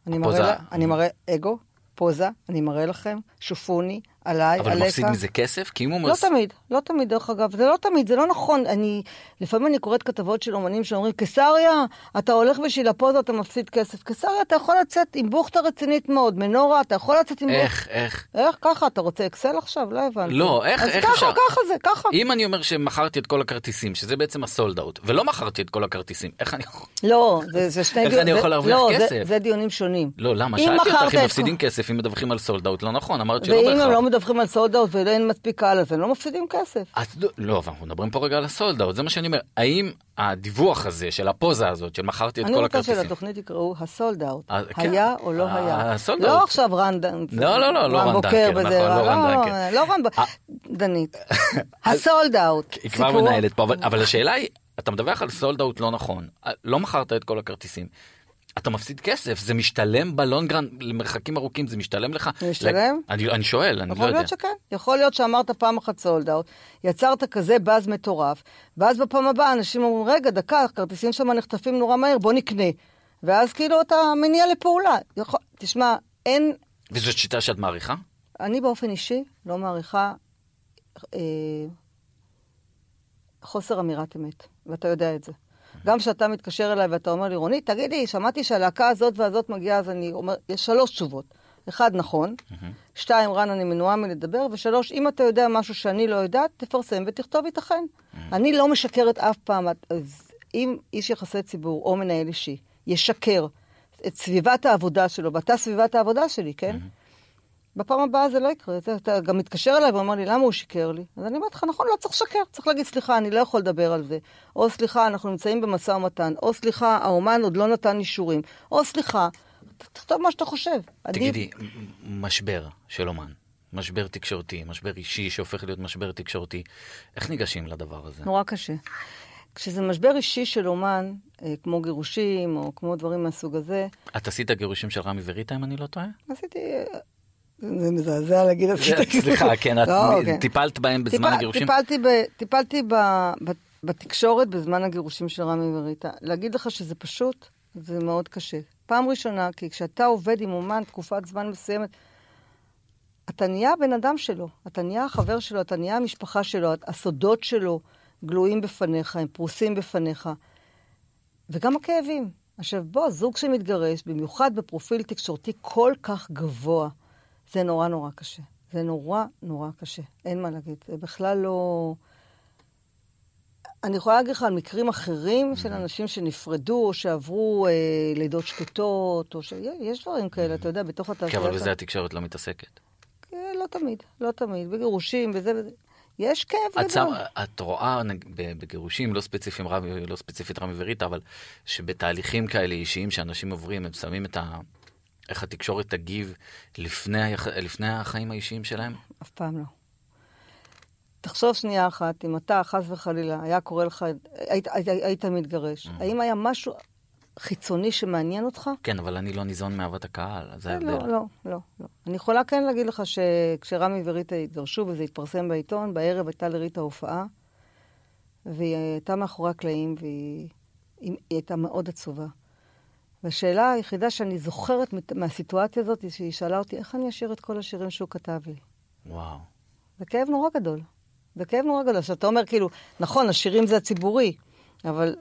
אני. מראה, אני מראה אגו, פוזה, אני מראה לכם, שופוני, עליי, אבל עליך. הוא מפסיד מזה כסף? כי אם הוא... לא מס- תמיד, לא תמיד, דרך אגב, זה לא תמיד, זה לא נכון. אני, לפעמים אני קוראת כתבות של אומנים שאומרים, קיסריה, אתה הולך בשביל הפוזה, אתה מפסיד כסף. קיסריה, אתה יכול לצאת עם בוכטה רצינית מאוד. מנורה, אתה יכול לצאת עם. איך, איך? איך ככה? אתה רוצה אקסל עכשיו? לא הבנתי. לא, איך- אז איך ככה, אפשר? ככה זה, ככה. אם אני אומר שמכרתי את כל הכרטיסים, שזה בעצם הסולד אאוט, ולא מכרתי את כל הכרטיסים, איך אני יכול... לא, זה, זה שני איך דיונים. אני יכול להרוויח לא, כסף? זה, זה דיונים שונים. לא, למה? אם שאלתי מכרת אותך אם את- מפסידים כסף אם מדווחים על סולד אאוט, לא נכון, אמרת שלא ואם בהכרח. לא מדווחים על סולד אאוט ואין מספיק קהל, אז הם לא מפסידים כסף. אז לא, לא, אבל אנחנו מדברים פה רגע על הסולד אאוט, זה מה שאני אומר. האם הדיווח הזה של הפוזה הזאת, של מכרתי את אני כל רוצה הכרטיסים... שלתוכנית יקראו הסולד אאוט. אה, כן. היה או לא אה, היה. הסולד לא אאוט. עכשיו רנדן. לא, לא, לא, לא רן בוקר דנקר, נכון, לא רן לא, דנקר. לא רן אה. דנית. הסולד אאוט. היא כבר מנהלת פה, אבל, אבל השאלה היא, אתה מדווח על סולד אאוט לא נכון, לא מכרת את כל הכרטיסים. אתה מפסיד כסף, זה משתלם בלונגרן למרחקים ארוכים, זה משתלם לך. זה משתלם? אני, אני שואל, אני לא יכול יודע. להיות שכן. יכול להיות שאמרת פעם אחת סולד אאוט, יצרת כזה באז מטורף, ואז בפעם הבאה אנשים אומרים, רגע, דקה, הכרטיסים שם נחטפים נורא מהר, בוא נקנה. ואז כאילו אתה מניע לפעולה. יכול... תשמע, אין... וזאת שיטה שאת מעריכה? אני באופן אישי לא מעריכה אה, חוסר אמירת אמת, ואתה יודע את זה. גם כשאתה מתקשר אליי ואתה אומר לי, רונית, תגידי, שמעתי שהלהקה הזאת והזאת מגיעה, אז אני אומר, יש שלוש תשובות. אחד, נכון. שתיים, רן, אני מנועה מלדבר. ושלוש, אם אתה יודע משהו שאני לא יודעת, תפרסם ותכתוב ייתכן. אני לא משקרת אף פעם. אז אם איש יחסי ציבור או מנהל אישי ישקר את סביבת העבודה שלו, ואתה סביבת העבודה שלי, כן? בפעם הבאה זה לא יקרה. אתה, אתה גם מתקשר אליי ואומר לי, למה הוא שיקר לי? אז אני אומרת לך, נכון, לא צריך לשקר. צריך להגיד, סליחה, אני לא יכול לדבר על זה. או סליחה, אנחנו נמצאים במשא ומתן. או סליחה, האומן עוד לא נתן אישורים. או סליחה, תכתוב מה שאתה חושב. תגידי, מ- משבר של אומן, משבר תקשורתי, משבר אישי שהופך להיות משבר תקשורתי, איך ניגשים לדבר הזה? נורא קשה. כשזה משבר אישי של אומן, אה, כמו גירושים, או כמו דברים מהסוג הזה, את עשית גירושים של רמי וריטה, אם אני לא טועה? עשיתי... זה מזעזע להגיד עשיתי... סליחה, כן, את לא, כן. טיפלת בהם בזמן הגירושים? טיפלתי, בתקשורת בזמן הגירושים של רמי וריטה. להגיד לך שזה פשוט, זה מאוד קשה. פעם ראשונה, כי כשאתה עובד עם אומן תקופת זמן מסוימת, אתה נהיה הבן אדם שלו, אתה נהיה החבר שלו, אתה נהיה המשפחה שלו, הסודות שלו גלויים בפניך, הם פרוסים בפניך. וגם הכאבים. עכשיו בוא, זוג שמתגרש, במיוחד בפרופיל תקשורתי כל כך גבוה, זה נורא נורא קשה. זה נורא נורא קשה, אין מה להגיד. זה בכלל לא... אני יכולה להגיד לך על מקרים אחרים של אנשים שנפרדו, או שעברו אה, לידות שקטות, או ש... יש דברים כאלה, אתה יודע, בתוך כן, התעשייה. אבל בזה התקשורת לא מתעסקת. כן, לא תמיד, לא תמיד. בגירושים, וזה וזה. יש כאב את, שם, גדול. את רואה בגירושים, לא, ספציפיים, רמי, לא ספציפית רמי וריטה, אבל שבתהליכים כאלה אישיים שאנשים עוברים, הם שמים את ה... איך התקשורת תגיב לפני, היח... לפני החיים האישיים שלהם? אף פעם לא. תחשוב שנייה אחת, אם אתה, חס וחלילה, היה קורה לך, היית, היית, היית מתגרש, האם היה משהו חיצוני שמעניין אותך? כן, אבל אני לא ניזון מאהבת הקהל, זה לא, ההבדל. לא, לא, לא. אני יכולה כן להגיד לך שכשרמי וריטה התגרשו וזה התפרסם בעיתון, בערב הייתה לריטה הופעה, והיא הייתה מאחורי הקלעים והיא היא, היא הייתה מאוד עצובה. והשאלה היחידה שאני זוכרת מהסיטואציה הזאת, היא שהיא שאלה אותי, איך אני אשאיר את כל השירים שהוא כתב לי? וואו. זה כאב נורא גדול. זה כאב נורא גדול. שאתה אומר, כאילו, נכון, השירים זה הציבורי, אבל,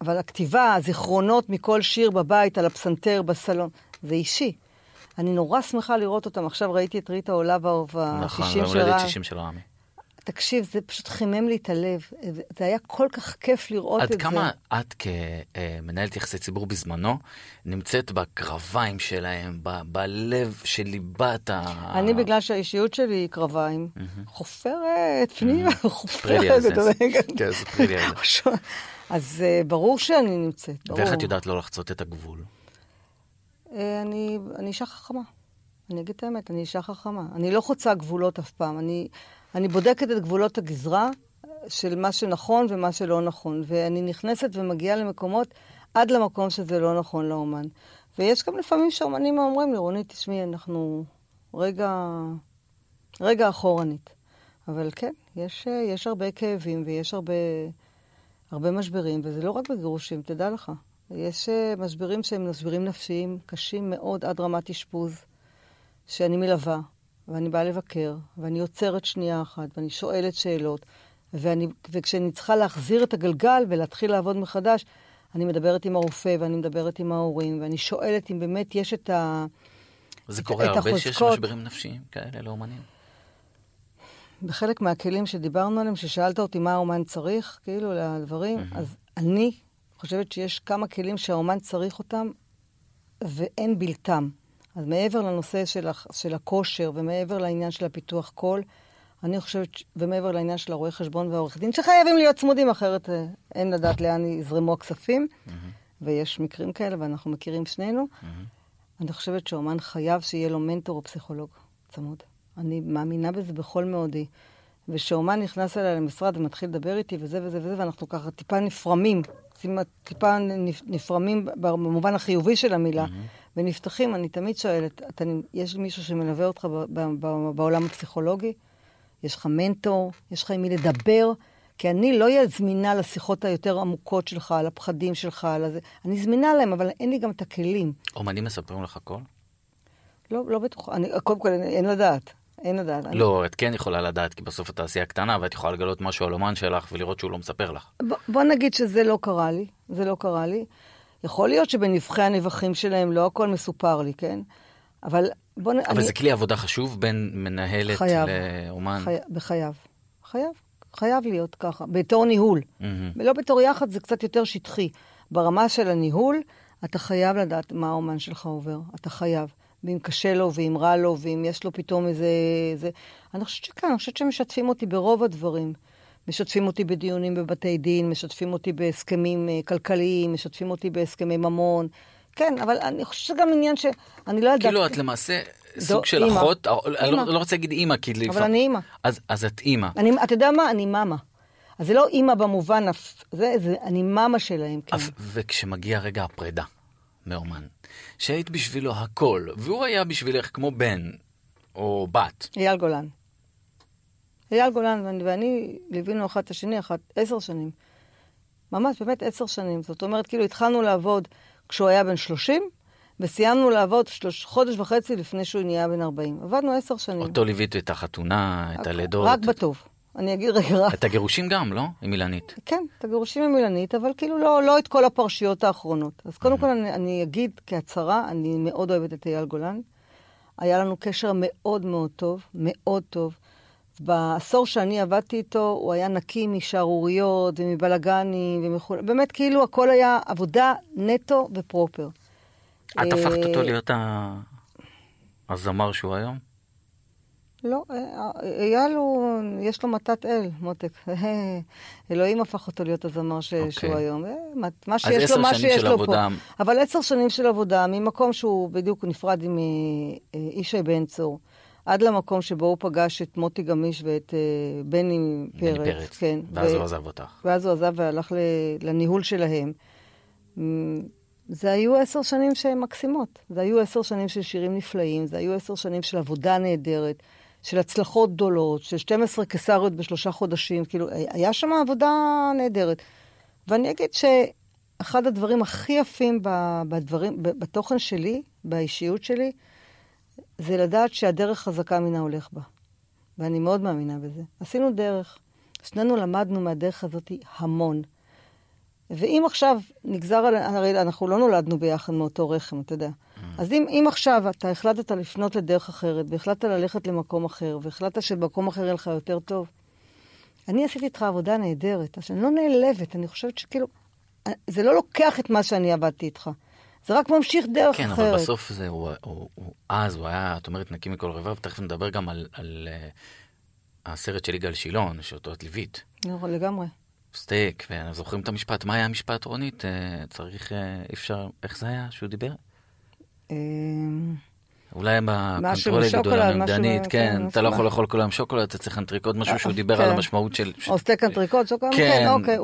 אבל הכתיבה, הזיכרונות מכל שיר בבית, על הפסנתר, בסלון, זה אישי. אני נורא שמחה לראות אותם. עכשיו ראיתי את ריטה עולה ב-60 נכון, של והולדת רמי. 60 של רמי. תקשיב, זה פשוט חימם לי את הלב. זה, זה היה כל כך כיף לראות עד את זה. כמה את כמנהלת יחסי ציבור בזמנו נמצאת בקרביים שלהם, ב- בלב של ליבת ה... אני, בגלל שהאישיות שלי היא קרביים, חופרת, פנימה, חופרת. זה. אתה יודע, כן, ספרי לי על זה. אז אה, ברור שאני נמצאת, ברור. ואיך את יודעת לא לחצות את הגבול? אה, אני אישה חכמה. אני אגיד את האמת, אני אישה חכמה. אני לא חוצה גבולות אף פעם. אני, אני בודקת את גבולות הגזרה של מה שנכון ומה שלא נכון. ואני נכנסת ומגיעה למקומות עד למקום שזה לא נכון לאומן. ויש גם לפעמים שאומנים אומרים לי, רונית, תשמעי, אנחנו רגע, רגע אחורנית. אבל כן, יש, יש הרבה כאבים ויש הרבה, הרבה משברים, וזה לא רק בגירושים, תדע לך. יש אה, משברים שהם משברים נפשיים קשים מאוד עד רמת אשפוז, שאני מלווה, ואני באה לבקר, ואני עוצרת שנייה אחת, ואני שואלת שאלות, ואני, וכשאני צריכה להחזיר את הגלגל ולהתחיל לעבוד מחדש, אני מדברת עם הרופא, ואני מדברת עם ההורים, ואני שואלת אם באמת יש את ה... זה את- קורה את הרבה שיש החוזקות. משברים נפשיים כאלה לאומנים? בחלק מהכלים שדיברנו עליהם, ששאלת אותי מה האומן צריך, כאילו, לדברים, אז אני חושבת שיש כמה כלים שהאומן צריך אותם, ואין בלתם. אז מעבר לנושא של, של הכושר, ומעבר לעניין של הפיתוח קול, אני חושבת, ומעבר לעניין של הרואה חשבון והעורך דין, שחייבים להיות צמודים, אחרת אה, אין לדעת לאן יזרמו הכספים, ויש מקרים כאלה, ואנחנו מכירים שנינו. אני חושבת שאומן חייב שיהיה לו מנטור או פסיכולוג צמוד. אני מאמינה בזה בכל מאודי. ושאומן נכנס אליי למשרד ומתחיל לדבר איתי וזה וזה וזה, ואנחנו ככה טיפה נפרמים טיפה נפרמים במובן החיובי של המילה, ונפתחים, אני תמיד שואלת, אתה, יש מישהו שמלווה אותך בעולם הפסיכולוגי? יש לך מנטור? יש לך עם מי לדבר? כי אני לא אהיה זמינה לשיחות היותר עמוקות שלך, על הפחדים שלך, על הזה. אני זמינה להם, אבל אין לי גם את הכלים. אומנים מספרים לך הכל? לא, לא בטוחה. קודם כל, אין לדעת. אין לדעת. לא, אני... את כן יכולה לדעת, כי בסוף את תעשייה קטנה, ואת יכולה לגלות משהו על אומן שלך ולראות שהוא לא מספר לך. ב- בוא נגיד שזה לא קרה לי, זה לא קרה לי. יכול להיות שבנבחי הנבחים שלהם לא הכל מסופר לי, כן? אבל בוא נ... אבל אני... זה כלי עבודה חשוב בין מנהלת חייב, לאומן? חי... בחייו. חייב. חייב להיות ככה, בתור ניהול. Mm-hmm. ולא בתור יחד, זה קצת יותר שטחי. ברמה של הניהול, אתה חייב לדעת מה האומן שלך עובר. אתה חייב. ואם קשה לו, ואם רע לו, ואם יש לו פתאום איזה... זה... אני חושבת שכן, אני חושבת שמשתפים אותי ברוב הדברים. משתפים אותי בדיונים בבתי דין, משתפים אותי בהסכמים אה, כלכליים, משתפים אותי בהסכמי ממון. כן, אבל אני חושבת שזה גם עניין ש... אני לא יודעת... כאילו, את למעשה סוג של אימא. אחות, אני לא, לא רוצה להגיד אימא, כי לפעמים... אבל אני אימא. אז, אז את אימא. אני, אתה יודע מה? אני מאמה. אז זה לא אימא במובן, זה, זה, אני מאמה שלהם, כן. וכשמגיע רגע הפרידה מאומן, שהיית בשבילו הכל, והוא היה בשבילך כמו בן או בת. אייל גולן. אייל גולן ואני ליווינו אחד את השני, אחת, עשר שנים. ממש, באמת עשר שנים. זאת אומרת, כאילו התחלנו לעבוד כשהוא היה בן שלושים, וסיימנו לעבוד שלוש, חודש וחצי לפני שהוא נהיה בן ארבעים. עבדנו עשר שנים. אותו ליווית את החתונה, את הלידות. רק בטוב. אני אגיד רגע רק. את הגירושים גם, לא? עם אילנית. כן, את הגירושים עם אילנית, אבל כאילו לא, לא את כל הפרשיות האחרונות. אז קודם כל אני, אני אגיד כהצהרה, אני מאוד אוהבת את אייל גולן. היה לנו קשר מאוד מאוד טוב, מאוד טוב. בעשור שאני עבדתי איתו, הוא היה נקי משערוריות ומבלגנים ומכול... באמת, כאילו הכל היה עבודה נטו ופרופר. את הפכת אותו אה, להיות הזמר שהוא היום? לא, אייל הוא, יש לו מתת אל, מותק. אלוהים הפך אותו להיות הזמר ש... okay. שהוא אוקיי. היום. אה, מה שיש לו, מה שיש לו עבודה... פה. אבל עשר שנים של עבודה, ממקום שהוא בדיוק נפרד עם אה, ישי בן צור, עד למקום שבו הוא פגש את מוטי גמיש ואת בני פרץ. בני פרץ, כן. ואז ו... הוא עזב אותך. ואז הוא עזב והלך לניהול שלהם. זה היו עשר שנים שהן מקסימות. זה היו עשר שנים של שירים נפלאים, זה היו עשר שנים של עבודה נהדרת, של הצלחות גדולות, של 12 קיסריות בשלושה חודשים, כאילו, היה שם עבודה נהדרת. ואני אגיד שאחד הדברים הכי יפים בדברים, בתוכן שלי, באישיות שלי, זה לדעת שהדרך חזקה מן ההולך בה. ואני מאוד מאמינה בזה. עשינו דרך. שנינו למדנו מהדרך הזאת המון. ואם עכשיו נגזר. הרי אנחנו לא נולדנו ביחד מאותו רחם, אתה יודע. Mm. אז אם, אם עכשיו אתה החלטת לפנות לדרך אחרת, והחלטת ללכת למקום אחר, והחלטת שבמקום אחר יהיה לך יותר טוב, אני עשיתי איתך עבודה נהדרת, אז אני לא נעלבת, אני חושבת שכאילו, זה לא לוקח את מה שאני עבדתי איתך. זה רק ממשיך דרך כן, אחרת. כן, אבל בסוף זה, הוא, הוא, הוא, אז הוא היה, את אומרת, נקי מכל רבב, ותכף נדבר גם על, על uh, הסרט של יגאל שילון, שאותו את ליווית. נכון, לגמרי. סטייק, וזוכרים את המשפט, מה היה המשפט, רונית? אה, צריך, אה, אפשר, איך זה היה שהוא דיבר? אמ, אולי ב control יגידו לנו, דנית, כן, כן, אתה לא יכול לאכול כל היום שוקולד, אתה צריך אנטריקוט, משהו שהוא דיבר על כן. המשמעות של... או סטייק אנטריקוט, שוקולד, כן, אוקיי.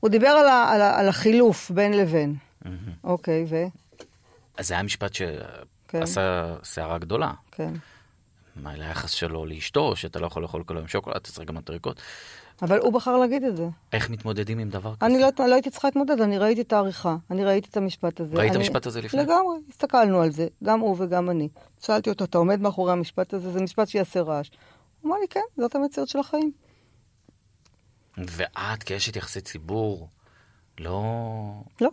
הוא דיבר על החילוף בין לבין. אוקיי, ו? אז זה היה משפט שעשה סערה גדולה. כן. מה, ליחס שלו לאשתו, שאתה לא יכול לאכול כל היום שוקולד, אתה צריך גם אנטריקוט. אבל הוא בחר להגיד את זה. איך מתמודדים עם דבר כזה? אני לא, לא הייתי צריכה להתמודד, אני ראיתי את העריכה, אני ראיתי את המשפט הזה. ראית את המשפט הזה לפני? לגמרי, הסתכלנו על זה, גם הוא וגם אני. שאלתי אותו, אתה עומד מאחורי המשפט הזה? זה משפט שיעשה רעש. הוא אמר לי, כן, זאת המציאות של החיים. ואת, כאשת יחסי ציבור, לא... לא.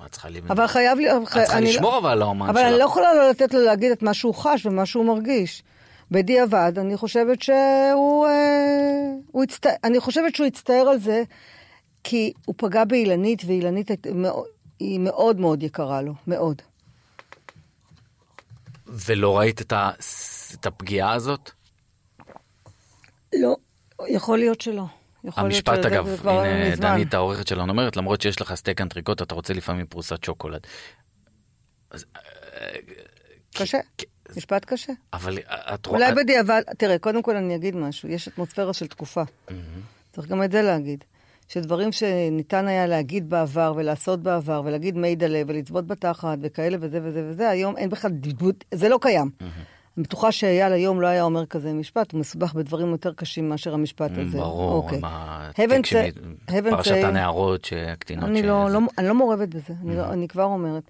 מה צריכה לי... אבל חייב לי... את צריכה לשמור אבל על האומן שלך. אבל אני לא יכולה לא לתת לו להגיד את מה שהוא חש ומה שהוא מרגיש. בדיעבד, אני חושבת שהוא... אה, הוא הצט... אני חושבת שהוא הצטער על זה, כי הוא פגע באילנית, ואילנית היא מאוד מאוד יקרה לו, מאוד. ולא ראית את, ה... את הפגיעה הזאת? לא, יכול להיות שלא. המשפט אגב, הנה דנית העורכת שלנו אומרת, למרות שיש לך סטייק אנטריקוט, אתה רוצה לפעמים פרוסת שוקולד. אה, קשה. משפט קשה. אבל את רואה... אולי בדיעבד, תראה, קודם כל אני אגיד משהו, יש אטמוספירה של תקופה. Mm-hmm. צריך גם את זה להגיד. שדברים שניתן היה להגיד בעבר ולעשות בעבר, ולהגיד מיידלה ולצבות בתחת וכאלה וזה וזה וזה, היום אין בכלל דמות, זה לא קיים. אני בטוחה שאייל היום לא היה אומר כזה משפט, הוא מסובך בדברים יותר קשים מאשר המשפט הזה. ברור, אוקיי. say- Heaven פרשת הנערות, שהקטינות אני ש- לא, לא, אני לא מעורבת בזה, אני, לא, אני כבר אומרת.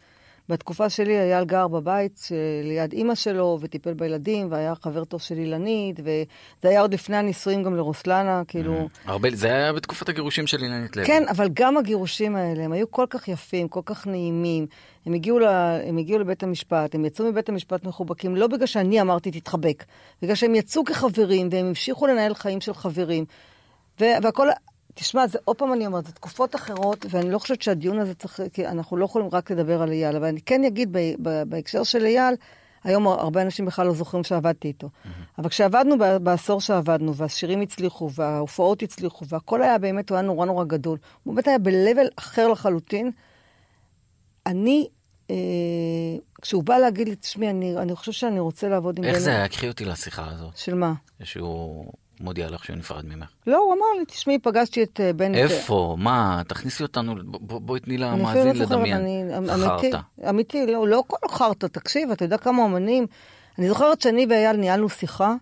בתקופה שלי אייל גר בבית ליד אימא שלו, וטיפל בילדים, והיה חבר טוב של אילנית, וזה היה עוד לפני הנישואים גם לרוסלנה, כאילו... הרבה, זה היה בתקופת הגירושים של אילנית לוי. כן, אבל גם הגירושים האלה, הם היו כל כך יפים, כל כך נעימים. הם הגיעו, ל, הם הגיעו לבית המשפט, הם יצאו מבית המשפט מחובקים, לא בגלל שאני אמרתי תתחבק, בגלל שהם יצאו כחברים, והם המשיכו לנהל חיים של חברים. והכל, תשמע, זה עוד פעם אני אומרת, זה תקופות אחרות, ואני לא חושבת שהדיון הזה צריך, כי אנחנו לא יכולים רק לדבר על אייל, אבל אני כן אגיד ב- ב- בהקשר של אייל, היום הרבה אנשים בכלל לא זוכרים שעבדתי איתו. אבל כשעבדנו בעשור שעבדנו, והשירים הצליחו, וההופעות הצליחו, והכל היה באמת, הוא היה נורא נורא גדול. הוא באמת היה ב-level אחר לחלוטין. אני, אה, כשהוא בא להגיד לי, תשמעי, אני, אני חושב שאני רוצה לעבוד עם איך בני-" זה היה? קחי אותי לשיחה הזאת, של מה? שהוא מודיע לך שהוא נפרד ממך. לא, הוא אמר לי, תשמעי, פגשתי את אה, בני... איפה? מה? תכניסי אותנו, בואי תני למאזין לא לדמיין. אני, אמיתי, חרטא. אמיתי, לא, לא כל חרטא, תקשיב, אתה יודע כמה אמנים. אני זוכרת שאני ואייל ניהלנו שיחה.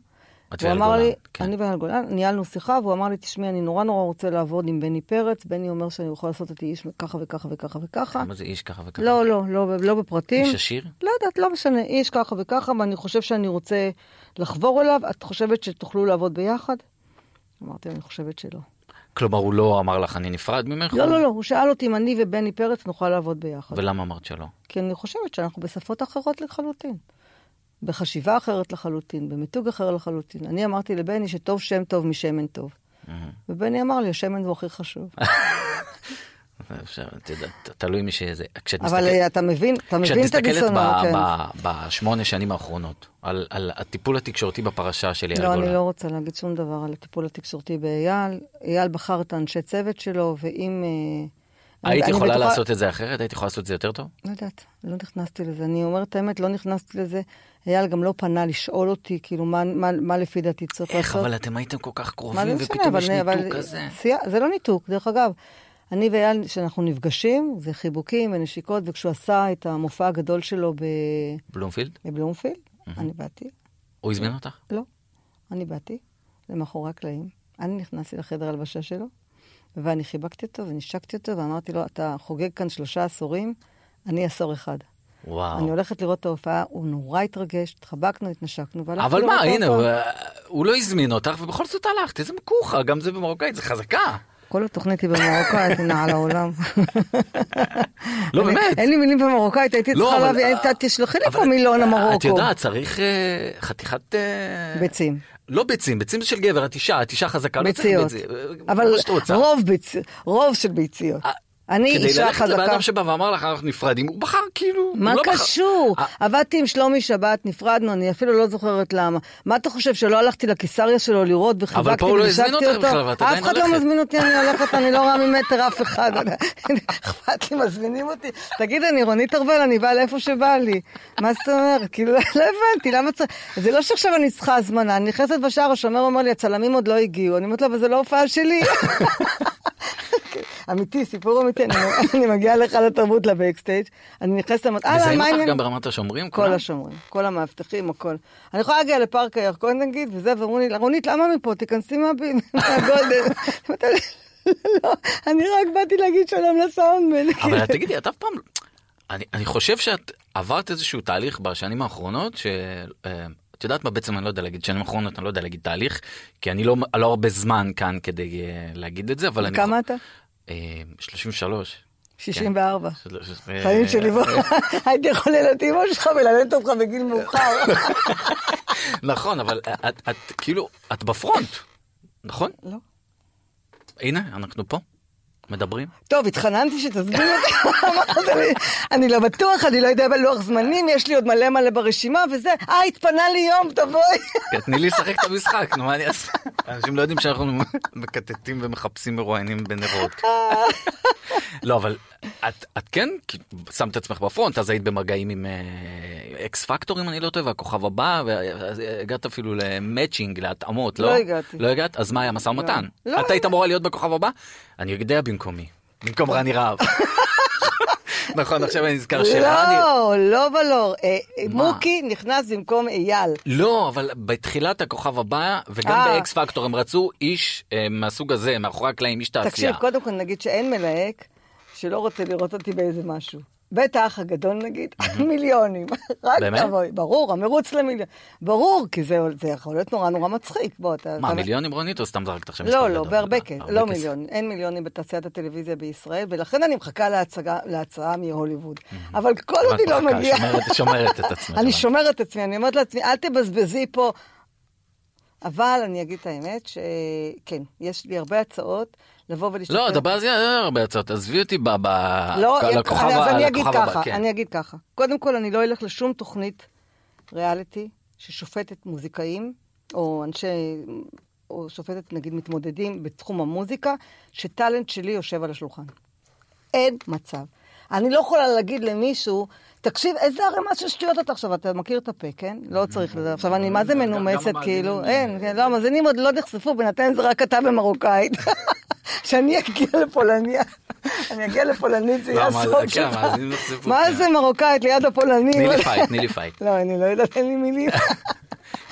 הוא אמר לי, כן. אני ואייל גולן, ניהלנו שיחה, והוא אמר לי, תשמעי, אני נורא נורא רוצה לעבוד עם בני פרץ, בני אומר שאני יכול לעשות אותי איש ככה וככה וככה וככה. מה זה איש ככה וככה? לא, לא, לא, לא בפרטים. איש עשיר? לא יודעת, לא משנה, איש ככה וככה, ואני חושב שאני רוצה לחבור אליו, את חושבת שתוכלו לעבוד ביחד? אמרתי, אני חושבת שלא. כלומר, הוא לא אמר לך, אני נפרד ממך? לא, לא, לא, הוא שאל אותי אם אני ובני פרץ נוכל לעבוד ביחד. ולמה אמרת שלא? כי אני חושבת שאנחנו בשפות אחרות לחלוטין. בחשיבה אחרת לחלוטין, במיתוג אחר לחלוטין. אני אמרתי לבני שטוב שם טוב משמן טוב. ובני אמר לי, השמן הוא הכי חשוב. תלוי מי שזה. אבל אה, אתה מבין, אתה מבין את ב- כן. בשמונה שנים האחרונות, על על הטיפול התקשורתי בפרשה של אייל לא, גולן. אני לא רוצה להגיד שום דבר על הטיפול התקשורתי באייל. אייל בחר את האנשי צוות שלו, ואם... היית יכולה בטוחה- לעשות את זה אחרת? היית יכולה לעשות את זה יותר טוב? לא יודעת, לא נכנסתי לזה. אני אומרת את האמת, לא נכנסתי לזה. אייל גם לא פנה לשאול אותי, כאילו, מה, מה, מה לפי דעתי צריך איך, לעשות. אבל אתם הייתם כל כך קרובים, ופתאום אבל, יש אבל ניתוק כזה. סייע, זה לא ניתוק, דרך אגב. אני ואייל, כשאנחנו נפגשים, זה חיבוקים ונשיקות, וכשהוא עשה את המופע הגדול שלו ב... בלומפילד? בבלומפילד, אני באתי, הוא הזמין אותך? לא, אני באתי למאחורי הקלעים, אני נכנסתי לחדר הלבשה שלו, ואני חיבקתי אותו ונשקתי אותו, ואמרתי לו, אתה חוגג כאן שלושה עשורים, אני עשור אחד. וואו. אני הולכת לראות את ההופעה, הוא נורא התרגש, התחבקנו, התנשקנו, והלכתי אבל לראות מה, את הנה, ההופעה. הוא- הוא לא הזמין אותך, ובכל זאת הלכת, איזה מקוחה, גם זה במרוקאית, זה חזקה. כל התוכנית היא במרוקאית, היא נעה לעולם. לא, באמת. אין לי מילים במרוקאית, הייתי לא, צריכה אבל- להביא, תשלחי לי אבל- פה מילון למרוקו. את יודעת, צריך אה, חתיכת... אה, ביצים. לא ביצים, ביצים זה של גבר, את אישה, את אישה חזקה, לא ביציות. אבל מה שאת רוצה. רוב ביציות, רוב של ביציות. אני כדי אישה ללכת לבן חזקה. אדם שבא ואמר לך אנחנו נפרדים, הוא בחר כאילו, מה לא בחר- קשור? אה, עבדתי עם שלומי שבת, נפרדנו, אני אפילו לא זוכרת למה. מה אתה חושב, שלא הלכתי לקיסריה שלו לראות אבל וחיבקתי פה הוא לא הזמין ונשקתי אותך אותו? בכלל, אף אחד לא. מזמין אותי, אני הולכת, אני לא רואה ממטר אף אחד. אכפת לי, מזמינים אותי. תגיד, אני רונית ארבל, אני באה לאיפה שבא לי. מה זאת אומרת? כאילו, לא הבנתי, למה צריך... זה לא שעכשיו אני צריכה הזמנה, אני נכנסת בשער, השומר אומר לי, הצלמים עוד לא הגיעו. אני אומרת לו, אבל זה לא הופעה שלי. אמיתי, סיפור אמיתי, אני, מגיעה להיכל התרבות לבקסטייג', אני נכנסת ואומרת, אהלן, מזהים מה אותך העניין? גם ברמת השומרים? כל? השומרים, כל המאבטחים, הכל. אני יכולה להגיע לפארק הירקון נגיד, וזה, ואמרו לי, רונית, למה מפה? תיכנסי מהבי- מהגולדן. אמרתי לה, לא, אני רק באתי להגיד שלום לסאונדמן. אבל את תגידי, את אף פעם... אני, חושב שאת עברת איזשהו תהליך בשנים האחרונות, ש... אה, את יודעת מה בעצם אני לא יודע להגיד, שנים האחרונות אני לא יודע להגיד תהליך, כי אני לא, לא הרבה זמן כאן כדי אה, להגיד את זה, אבל אני... כמה אתה? אה, 33. 64. של- של- חיים שלי, בוא, הייתי יכול ללדת אימא שלך וללדת אותך בגיל מאוחר. נכון, אבל את כאילו, את בפרונט, נכון? לא. הנה, אנחנו פה, מדברים. טוב, התחננתי שתסביר אותי, אמרת לי, אני לא בטוח, אני לא יודע בלוח זמנים, יש לי עוד מלא מלא ברשימה וזה, אה, התפנה לי יום, תבואי. כן, תני לי לשחק את המשחק, נו מה אני אעשה? אנשים לא יודעים שאנחנו מקטטים ומחפשים מרואיינים בנרות. לא, אבל את, את כן שמת את עצמך בפרונט, אז היית במגעים עם אה, אקס פקטור אם אני לא טועה, והכוכב הבא, והגעת אפילו למצ'ינג, להתאמות, לא? לא הגעתי. לא הגעת? אז מה היה משא ומתן? לא. את היית אמורה להיות בכוכב הבא? אני יודע במקומי, במקום רני רהב. נכון, עכשיו אני נזכר שרני... לא, לא ולא. אה, מה? מוקי נכנס במקום אייל. לא, אבל בתחילת הכוכב הבא, וגם אה. באקס פקטור, הם רצו איש אה, מהסוג הזה, מאחורי הקלעים, איש תעשייה. תקשיב, קודם כל נגיד שאין מלהק שלא רוצה לראות אותי באיזה משהו. בית האח הגדול נגיד, מיליונים. רק באמת? תבואי, ברור, המרוץ למיליון. ברור, כי זה, זה יכול להיות נורא נורא מצחיק. בוא, אתה... מה, אתה- מיליונים רונית או סתם זרקת עכשיו לא? לא, בהרבה כסף, הרבה לא. מיליונים, אין מיליונים בתעשיית הטלוויזיה בישראל, ולכן אני מחכה להצגה, להצעה מהוליווד. אבל כל עוד היא לא מגיעה, שומרת- שומרת את עצמך. אני שומרת את עצמי, אני אומרת לעצמי, אל תבזבזי פה. אבל אני אגיד את האמת, שכן, יש לי הרבה הצעות לבוא ולהשתתף. לא, דבר זה היה הרבה הצעות, עזבי אותי ב... ב... לא, לכוכב אז ה- אני אגיד הבא, ככה, כן. אני אגיד ככה. קודם כל, אני לא אלך לשום תוכנית ריאליטי ששופטת מוזיקאים, או אנשי, או שופטת נגיד מתמודדים בתחום המוזיקה, שטאלנט שלי יושב על השולחן. אין מצב. אני לא יכולה להגיד למישהו, תקשיב, איזה ערימה של שטויות אתה עכשיו, אתה מכיר את הפה, כן? לא צריך לזה. עכשיו, אני מה זה גם מנומסת, כאילו, אה, אין, כן, לא, המאזינים עוד לא נחשפו, בינתיים זה רק אתה במרוקאית. כשאני אגיע לפולניה, אני אגיע לפולנית, זה לא, יהיה הסוף שלך. מה כן. זה מרוקאית ליד הפולנים? תני לי fight, תני לי fight. לא, אני לא יודעת, אין לי מילים.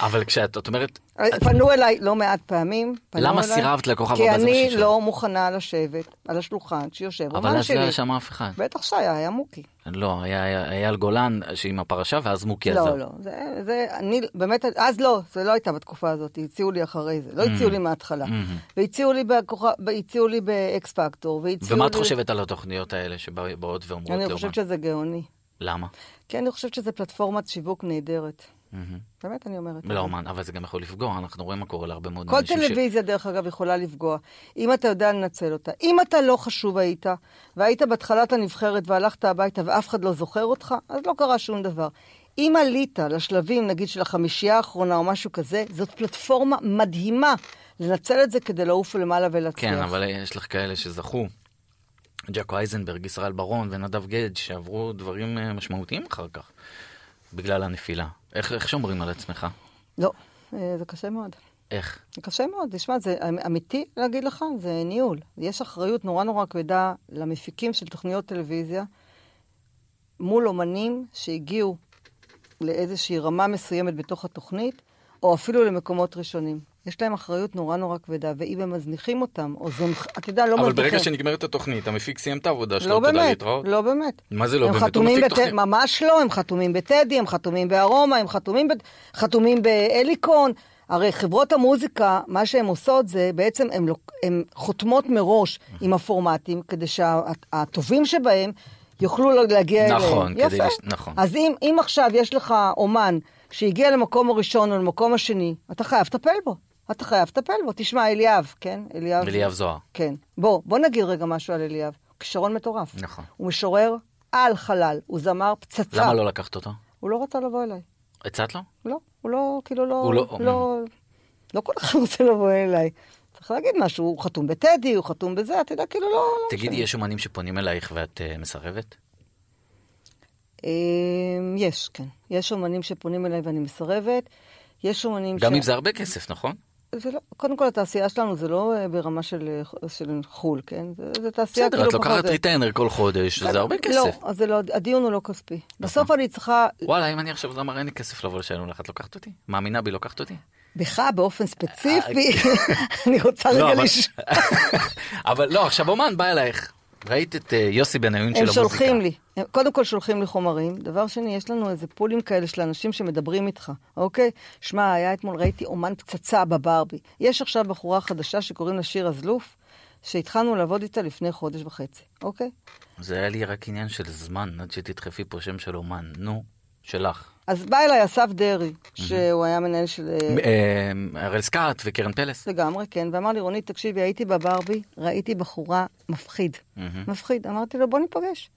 אבל כשאת את אומרת, פנו אליי לא מעט פעמים. למה סירבת לכוכב כי הבא? מה אני. לא מוכנה לשבת על השולחן שיושב אבל אומן אז לא היה שלי. שם אף אחד. בטח שהיה, היה מוקי. לא, היה אייל גולן שעם הפרשה, ואז מוקי עזב. לא, לא, זה, זה, אני, באמת, אז לא, זה לא הייתה בתקופה הזאת, הציעו לי אחרי זה, לא הציעו לי מההתחלה. והציעו לי הציעו לי באקס פקטור, והציעו ומה את לי- חושבת על התוכניות האלה שבאות ואומרות אני לאומן? חושבת שזה גאוני. למה? כי אני חושבת שזו פלטפורמת שיווק נהדרת. באמת, אני אומרת. לאומן, אבל זה גם יכול לפגוע, אנחנו רואים מה קורה להרבה מאוד כל אנשים ש- טלוויזיה, דרך אגב, יכולה לפגוע, אם אתה יודע לנצל אותה. אם אתה לא חשוב היית, והיית בהתחלת הנבחרת והלכת הביתה ואף אחד לא זוכר אותך, אז לא קרה שום דבר. אם עלית לשלבים, נגיד, של החמישייה האחרונה או משהו כזה, זאת פלטפורמה מדהימה לנצל את זה כדי לעוף למעלה ולהצליח. כן, אבל יש לך כאלה שזכו. ג'קו אייזנברג, ישראל ברון ונדב גד, שעברו דברים אה, משמעותיים אחר כך, בגלל הנפילה. איך, איך שומרים על עצמך? לא, אה, זה קשה מאוד. איך? זה קשה מאוד, תשמע, זה אמ- אמיתי להגיד לך, זה ניהול. יש אחריות נורא נורא כבדה למפיקים של תוכניות טלוויזיה מול אומנים שהגיעו לאיזושהי רמה מסוימת בתוך התוכנית, או אפילו למקומות ראשונים. יש להם אחריות נורא נורא כבדה, ואם הם מזניחים אותם, או זונח... אתה יודע, לא אבל מזניחים. ברגע שנגמרת התוכנית, המפיק סיים את העבודה שלו, לא תודה באמת, להתראות. לא באמת. מה זה לא באמת? הוא חתומים מפיק. תוכנית. ממש לא, הם חתומים בטדי, הם חתומים בארומה, הם חתומים, ב... חתומים בהליקון. הרי חברות המוזיקה, מה שהן עושות זה בעצם הן לוק... חותמות מראש עם הפורמטים, כדי שהטובים שבהם יוכלו להגיע אליהם. נכון, כדי. לש- נכון. אז אם, אם עכשיו יש לך אומן שהגיע למקום הראשון או למקום השני, אתה חייב לטפל בו. אתה חייב לטפל בו. תשמע, אליאב, כן? אליאב. אליאב זוהר. כן. בוא, בוא נגיד רגע משהו על אליאב. כישרון מטורף. נכון. הוא משורר על חלל, הוא זמר פצצה. למה לא לקחת אותו? הוא לא רצה לבוא אליי. הצעת לו? לא, הוא לא, כאילו לא... הוא לא- לא, לא כל אחד רוצה לבוא אליי. צריך להגיד משהו, הוא חתום בטדי, הוא חתום בזה, אתה יודע, כאילו לא... לא תגידי. יש אומנים שפונים אלייך ואת אה, מסרבת? אמ, יש, כן. יש אומנים שפונים אליי ואני מסרבת. יש אומנים גם אם זה הרבה כסף, נכון? זה לא, קודם כל התעשייה שלנו זה לא אה, ברמה של, אה, של חו"ל, כן? זה, זה תעשייה בסדר, כאילו את לוקחת ריטיינר כל חודש, זה הרבה לא, כסף. אז זה לא, הדיון הוא לא כספי. בסוף אני צריכה, וואלה, אם אני עכשיו זמר, אין לי כסף לבוא לשלם לך, את לוקחת אותי? מאמינה בי, לוקחת אותי? בך באופן ספציפי, אני רוצה לא, רגע לשאול. אבל לא, עכשיו אומן בא אלייך. ראית את אה, יוסי בניון של הם המוזיקה. שולחים לי, הם קודם כל שולחים לי חומרים, דבר שני, יש לנו איזה פולים כאלה של אנשים שמדברים איתך, אוקיי? שמע, היה אתמול, ראיתי אומן פצצה בברבי. יש עכשיו בחורה חדשה שקוראים לה שיר אזלוף, שהתחלנו לעבוד איתה לפני חודש וחצי, אוקיי? זה היה לי רק עניין של זמן, עד שתדחפי פה שם של אומן. נו, שלך. אז בא אליי אסף דרעי, שהוא היה מנהל של... אה, אה, הראל סקאט וקרן פלס. לגמרי, כן, ואמר לי, רונית, תקשיבי, הייתי בברבי, ראיתי בחורה מפחיד. מהמם. מפחיד. אמרתי לו, בוא ניפגש.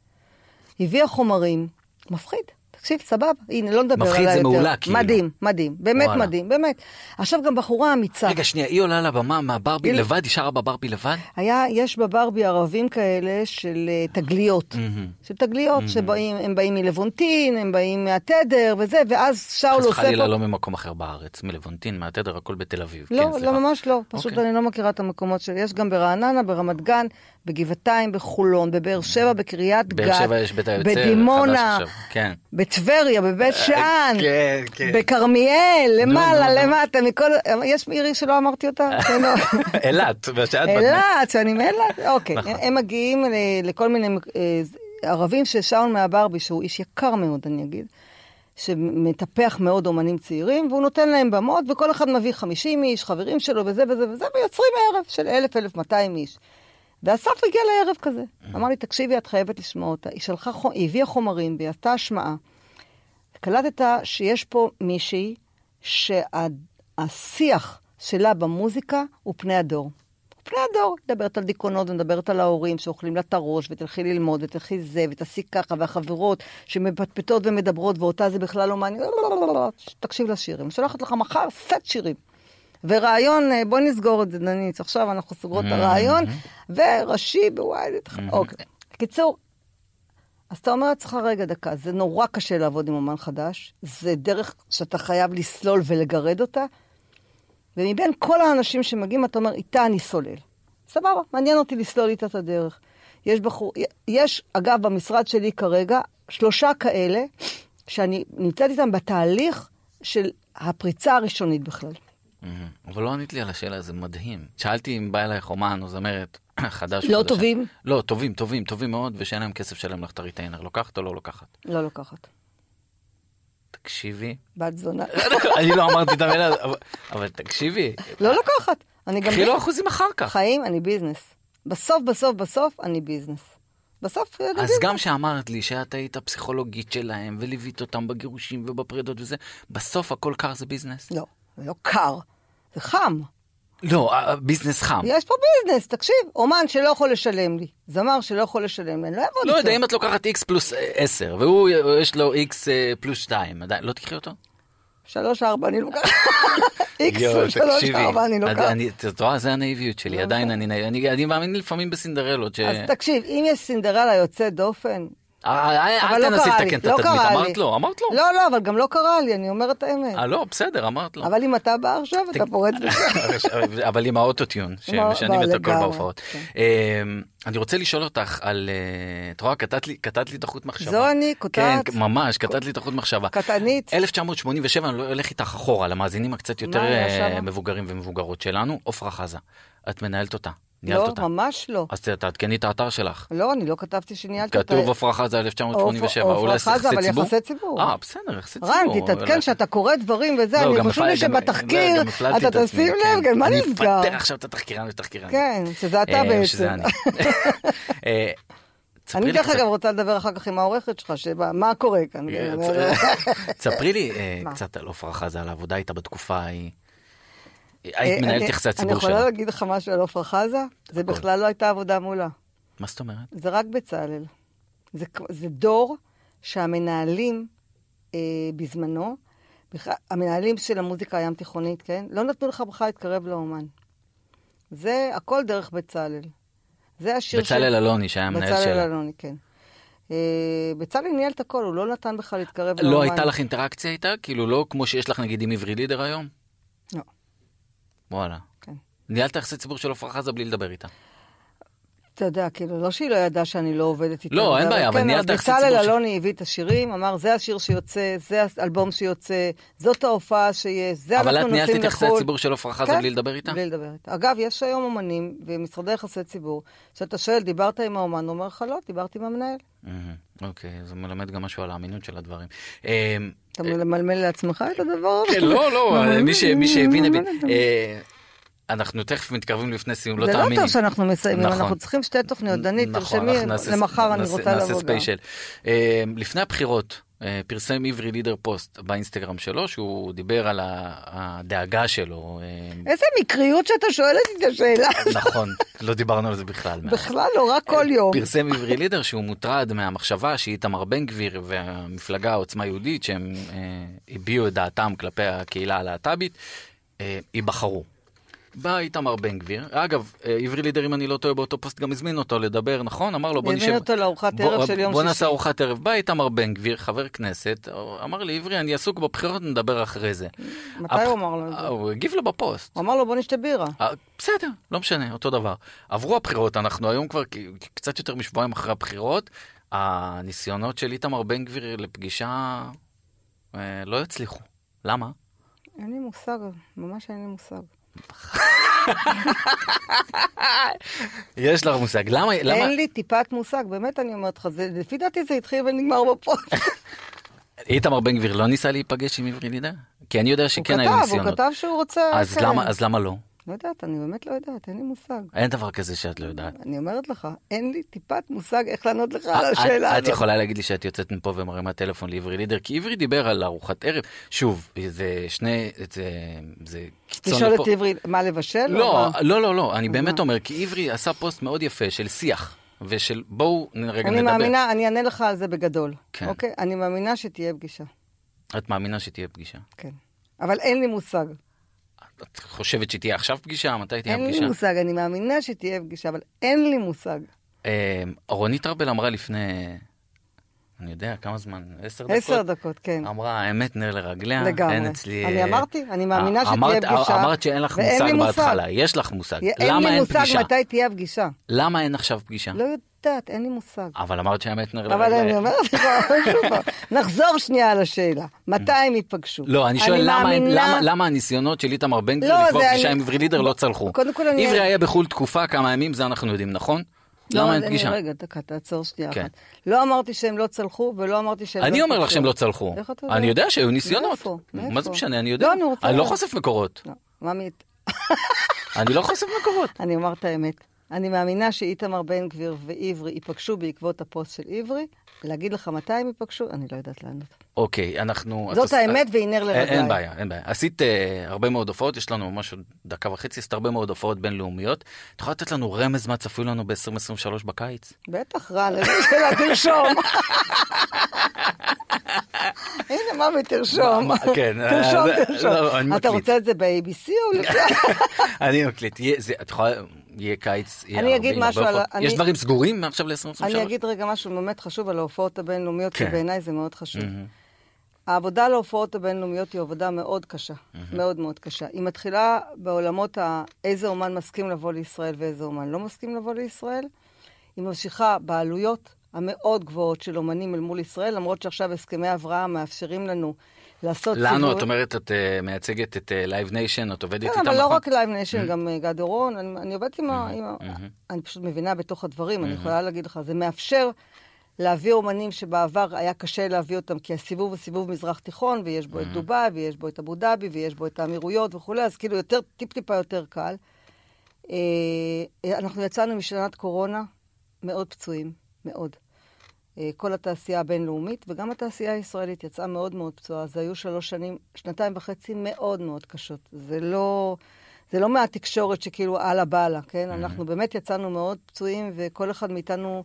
הביאה חומרים, מפחיד. תקשיב, סבבה, הנה, לא נדבר מפחיד עליה זה יותר. מעולה, כאילו. מדהים, מדהים, באמת וואלה. מדהים, באמת. עכשיו גם בחורה אמיצה. רגע, שנייה, היא עולה לבמה מהברבי הנה. לבד? היא שרה בברבי לבד? היה, יש בברבי ערבים כאלה של אה, תגליות. מהמם. של תגליות, שבאים, הם באים מלוונטין, הם באים מהתדר וזה, ואז שאול חס עושה וחלילה פה... לא ממקום אחר בארץ, מלוונטין, מהתדר, הכל בתל אביב. לא, כן. לא, ממש לא. פשוט אוקיי. אני לא מכירה את המקומות שלי. יש גם ברעננה, ברמת גן, בגבעתיים, בחולון, בבאר שבע, בקריית גת, שבע יש בית היוצר, בדימונה, כן. בטבריה, בבית שאן, כן, כן. בכרמיאל, למעלה. למטה, מכל... יש עירי שלא אמרתי אותה? כן, לא. אילת, אילת, שאני מאילת, אוקיי. נכון. הם מגיעים ל- לכל מיני אה, ערבים ששאול מהברבי, שהוא איש יקר מאוד, אני אגיד, שמטפח מאוד אומנים צעירים, והוא נותן להם במות, וכל אחד מביא 50 איש, חברים שלו, וזה וזה וזה, ויוצרים ערב של 1,000-1,200 איש. ואסף הגיע לערב כזה. אמר לי, תקשיבי, את חייבת לשמוע אותה. היא שלחה, היא הביאה חומרים והיא עשתה השמעה. קלטת שיש פה מישהי שהשיח שלה במוזיקה הוא פני הדור. פני הדור. מדברת על דיכאונות ומדברת על ההורים שאוכלים לה את הראש, ותלכי ללמוד, ותלכי זה, ותעשי ככה, והחברות שמפטפטות ומדברות, ואותה זה בכלל לא מעניין. תקשיב לשירים. שולחת לך מחר סט שירים. ורעיון, אה, בואי נסגור את זה, דנית, עכשיו אנחנו סוגרות את הרעיון, וראשי בווייד, אוקיי. בקיצור, אז אתה אומר לעצמך, רגע, דקה, זה נורא קשה לעבוד עם אומן חדש, זה דרך שאתה חייב לסלול ולגרד אותה, ומבין כל האנשים שמגיעים, אתה אומר, איתה אני סולל. סבבה, מעניין אותי לסלול איתה את הדרך. יש בחור, יש, אגב, במשרד שלי כרגע, שלושה כאלה, שאני נמצאת איתם בתהליך של הפריצה הראשונית בכלל. מהמם. אבל לא ענית לי על השאלה, זה מדהים. שאלתי אם בא אלייך אומן או זמרת חדש. לא. טובים? לא, טובים, טובים, טובים מאוד, ושאין להם כסף שלם לך את הריטיינר. לוקחת או לא לוקחת? לא לוקחת. תקשיבי. בת זונה. אני לא אמרתי את המילה, אבל- תקשיבי. לא לוקחת. אני גם... קחי לו אחוזים אחר כך. חיים, אני ביזנס. בסוף, בסוף, בסוף, אני ביזנס. בסוף, אני אז ביזנס. גם שאמרת לי שאת היית הפסיכולוגית שלהם, וליווית אותם בגירושים ובפרידות וזה, בסוף הכל קר זה ביזנס? לא, זה לא קר, זה חם. לא, אה, ביזנס חם. יש פה ביזנס, תקשיב, אומן שלא יכול לשלם לי, זמר שלא יכול לשלם לי, אני לא אעבוד לא יודע, איתו. אם את לוקחת x פלוס 10, והוא יש לו x אה, פלוס 2, עדיין, לא תקחי אותו? שלוש ארבע אני לוקחת. איקס יואו, שלוש ארבע אני לוקחת. את רואה, זה הנאיביות שלי, עדיין אני נאיב. אני- מאמין לפעמים בסינדרלות. אז תקשיב, אם יש סינדרלה יוצאת דופן, אה, אה, אל לא תנסי לתקן את לא התדמית. אמרת לו, אמרת לו. לא, לא, אבל גם לא קרה לי, אני אומרת האמת. אה, לא, בסדר, אמרת לו. אבל אם אתה בא עכשיו, אתה פורץ בזה. אבל עם האוטוטיון, שמשנים את הכל בהופעות. כן. אמ, אני רוצה לשאול אותך על, אה, את רואה, קטעת לי- את החוט מחשבה. זו אני, קוטעת. כן, ממש, קטעת לי את החוט מחשבה. קטנית. 1987, אני לא אלך איתך אחורה, למאזינים הקצת יותר אה? מבוגרים ומבוגרות שלנו, עפרה חזה. את מנהלת אותה, ניהלת לא, אותה. ממש לא. אז תעדכני את האתר שלך. לא, אני לא כתבתי שניהלתי אותה. כתוב עפרה חזה 1987, עפרה אולי חזה, יחסי אבל ציבור? יחסי ציבור. אה, בסדר, יחסי ציבור. רן, תתעדכן שאתה קורא דברים וזה, לא, אני הפל- לי שבתחקיר אתה תשים לב, כן, מה נסגר? אני אפטר עכשיו את התחקירן ותחקירן. כן, שזה אתה אה, בעצם. שזה אני. אה, אני דרך אגב רוצה לדבר אחר כך עם העורכת שלך, מה קורה כאן. אה, כן, תספרי לי? קצת על עפרה חזה, על העבודה איתה בתקופה ההיא. אה, היית מנהלת יחסי הציבור אני יכולה שלה. להגיד לך משהו על עפרה חזה? זה. בכלל לא הייתה עבודה מולה. מה זאת אומרת? זה רק בצלאל. זה, זה דור שהמנהלים אה, בזמנו, בכלל, המנהלים של המוזיקה הים תיכונית, כן? לא נתנו לך בכלל להתקרב לאומן. זה הכל דרך בצלאל. זה השיר בצלאל אלוני, שהיה המנהל בצלאל שלה. אלוני, כן. אה, בצלאל ניהל את הכל, הוא לא נתן בכלל להתקרב לאומן. לא הייתה לך אינטראקציה איתה? כאילו לא כמו שיש לך נגיד עם עברי לידר היום? וואלה. כן. ניהלת יחסי ציבור של עפרה חזה בלי לדבר איתה. אתה יודע, כאילו, לא שהיא לא ידעה שאני לא עובדת איתה. לא, אין אבל בעיה, אבל כן, ניהלת יחסי בצלאל ציבור ש- אלוני הביא את השירים, אמר, זה השיר שיוצא, זה האלבום שיוצא, זאת ההופעה שיש, זה אבל אנחנו את ניהלת נוסעים את יחסי לחו"ל. הציבור של עפרה חזה כן, בלי לדבר איתה? בלי לדבר איתה. אגב, יש היום אומנים ומשרדי יחסי ציבור, שאתה שואל, דיברת עם האומן? הוא אומר לך, לא, דיברתי עם המנהל. מהמם, אוקיי, זה מלמד גם משהו על האמינות של הדברים. אה, אתה ממלמל לעצמך את הדבר? כן, לא, לא, מי שהבין, הבין. אה, אנחנו תכף מתקרבים לפני סיום, לא זה תאמיני. לא טוב שאנחנו מסיימים, נכון. אנחנו צריכים שתי תוכניות. דנית, נכון, תרשמי, נעשה- למחר אני נעשה- רוצה נעשה לבוא גם. ספיישל. אה, לפני הבחירות, אה, פרסם עברי לידר פוסט באינסטגרם שלו, שהוא דיבר על הדאגה שלו. אה, איזה מקריות שאתה שואל אותי את השאלה. נכון, לא דיברנו על זה בכלל. בכלל לא, רק כל יום. פרסם עברי לידר שהוא מוטרד מהמחשבה שאיתמר בן גביר והמפלגה עוצמה יהודית, שהם אה, הביעו את דעתם כלפי הקהילה הלהט"בית, אה, ייבחרו. בא איתמר בן גביר, אגב, אה, עברי לידר, אם אני לא טועה, באותו פוסט גם הזמין אותו לדבר, נכון? אמר לו, בוא הזמין נשב... אותו לארוחת בוא- ערב של יום בוא שישי. נעשה ארוחת ערב. בא איתמר בן גביר, חבר כנסת, אמר לי, עברי, אני עסוק בבחירות, נדבר אחרי זה. מתי הוא אמר לו את זה? אה, הוא הגיב לו בפוסט. הוא אמר לו בוא נשתה בירה. אה, בסדר, לא משנה, אותו דבר. עברו הבחירות, אנחנו היום כבר קצת יותר משבועיים אחרי הבחירות. הניסיונות של איתמר בן גביר לפגישה אה, לא יצליחו. למה? אין לי מושג, ממש אין לי מושג. יש לך מושג. למה? למה? אין לי טיפת מושג, באמת אני אומרת לך, זה- לפי דעתי זה התחיל ונגמר בפוסט. איתמר בן גביר לא ניסה להיפגש עם עברי לידר? כי אני יודע הוא שכן היו כתב, הוא ניסיונות. כתב שהוא רוצה... אז. למה- אז למה לא? לא יודעת, אני באמת לא יודעת, אין לי מושג. אין דבר כזה שאת לא יודעת. אני אומרת לך, אין לי טיפת מושג איך לענות לך על את- השאלה את הזאת. יכולה להגיד לי שאת יוצאת מפה ומרימה טלפון לעברי לידר, כי עברי דיבר על ארוחת ערב. שוב, זה שני... זה- זה קיצון לשאול. את עברי מה לבשל? לא? לא, לא, לא, אני באמת? אומר, כי עברי עשה פוסט מאוד יפה של שיח, ושל בואו רגע אני נדבר. מאמינה, אני אענה לך על זה בגדול. כן. אוקיי? אני מאמינה שתהיה פגישה. את מאמינה שתהיה פגישה. כן. אבל אין לי מושג. את חושבת שתהיה עכשיו פגישה? מתי תהיה אין לי פגישה? מושג, אני מאמינה שתהיה פגישה, אבל אין לי מושג. אה, רונית ארבל אמרה לפני, אני יודע, כמה זמן? עשר דקות? עשר דקות, כן. אמרה, האמת נר לרגליה, לגמרי. אין אצלי... אני אה, אמרתי, אני מאמינה אה, שתהיה אמרת- פגישה, אמרת שאין לך לי מושג מושג. בהתחלה, יש לך מושג. אין למה לי אין מושג פגישה? מתי תהיה הפגישה. למה אין עכשיו פגישה? לא יודעת, אין לי מושג. אבל אמרת שהאמת נר אבל אני לרגליה. אומרת לך, נחזור שנייה על השאלה. מתי הם ייפגשו? לא, אני שואל למה, אין- מאמינה- למה, למה הניסיונות של איתמר בן גביר לא, לקבוע פגישה אני- עם עברי לידר לא צלחו? קודם כל אני- עברי היה בחו"ל תקופה, כמה ימים, זה אנחנו יודעים, נכון? לא, למה אין פגישה? רגע, דקה, תעצור שנייה כן. אחת. לא אמרתי שהם לא צלחו, ולא אמרתי שהם לא אני אומר לך. שהם לא צלחו. איך אתה יודע? אני יודע שהיו ניסיונות. מה? זה משנה, אני יודע. לא, אני רוצה אני לא. חושף מקורות. לא, ממי, אני לא חושף מקורות. אני אומר את האמת. אני מאמינה שאיתמר בן גביר ועברי ייפגשו בעקבות הפוסט של עברי. להגיד לך מתי הם ייפגשו, אני לא יודעת לענות. אוקיי, אנחנו... זאת את האמת והיא נר אין- לרגליי. אין בעיה, אין בעיה. עשית אה, הרבה מאוד הופעות, יש לנו ממש דקה וחצי, עשית הרבה מאוד הופעות בינלאומיות. את יכולה לתת לנו רמז מה צפוי לנו ב-2023 בקיץ? בטח, איזה שאלה, תרשום. הנה, מה ותרשום. כן, תרשום, אה, תרשום. לא, אני אתה. רוצה את זה ב-ABC או? אני מקליט, את יכולה, יהיה קיץ, יהיה אני הרבה- אגיד הרבה הופעות. אני- יש דברים סגורים מעכשיו ל-2023? אני אגיד רגע משהו באמת חשוב על ההופעות הבינלאומיות, כי כן. בעיניי זה מאוד חשוב. מהמם. העבודה להופעות הבינלאומיות היא עבודה מאוד קשה, מאוד מאוד קשה. היא מתחילה בעולמות ה... איזה אומן מסכים לבוא לישראל ואיזה אומן לא מסכים לבוא לישראל. היא ממשיכה בעלויות המאוד גבוהות של אומנים אל מול ישראל, למרות שעכשיו הסכמי אברהם מאפשרים לנו לעשות לנו, את אומרת, את אה, מייצגת את Live Nation, את עובדת כן, איתם, אבל לא? רק Live Nation, גם אה, גד אורון. אני אני עובדת עם ה... ה- מהמם. אני פשוט מבינה בתוך הדברים, אני יכולה להגיד לך, זה מאפשר להביא אומנים שבעבר היה קשה להביא אותם, כי הסיבוב הוא סיבוב מזרח תיכון, ויש בו את דובאי, ויש בו את אבו דאבי, ויש בו את האמירויות וכולי, אז כאילו יותר, טיפ-טיפה יותר קל. אה, אנחנו יצאנו משנת קורונה מאוד פצועים, מאוד. אה, כל התעשייה הבינלאומית, וגם התעשייה הישראלית יצאה מאוד מאוד פצועה. זה היו שלוש שנים, שנתיים וחצי מאוד מאוד קשות. זה לא, זה לא מהתקשורת שכאילו אללה באללה, כן? אנחנו באמת יצאנו מאוד פצועים, וכל אחד מאיתנו,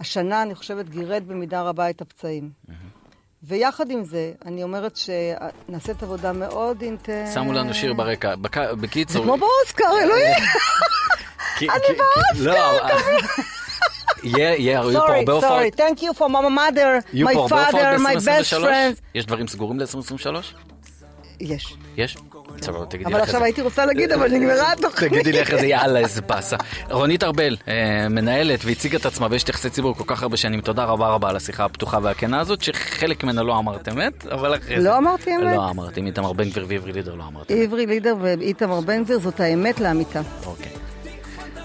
השנה, אני חושבת, גירד במידה רבה את הפצעים. ויחד עם זה, אני אומרת שנעשית עבודה מאוד אינטנס... שמו לנו שיר ברקע. בק- זה בקיצור... כמו באוסקר, אלוהים! כי- כי- לא, אבל- יהיה, יהיה, יהיו פה סורי, הרבה הופעות. סורי, thank you for my mother, יהיו my פה הרבה הופעות father, my best ב-2023? friend. יש דברים סגורים ל-2023? יש. יש? בסדר, תגידי אבל לי אחרי עכשיו זה. הייתי רוצה להגיד, אבל נגמרה התוכנית. תגידי לי אחרי זה, יאללה, איזה באסה. רונית ארבל, אה, מנהלת והציגה את עצמה ויש יחסי ציבור כל כך הרבה שנים. תודה רבה רבה על השיחה הפתוחה והכנה הזאת, שחלק ממנה לא אמרת אמת, אבל אחרי זה... לא אמרתי אמת? לא אמרתי, איתמר בן גביר ועברי לידר לא אמרתי. עברי לידר ואיתמר בן גביר, זאת האמת לאמיתה. אוקיי.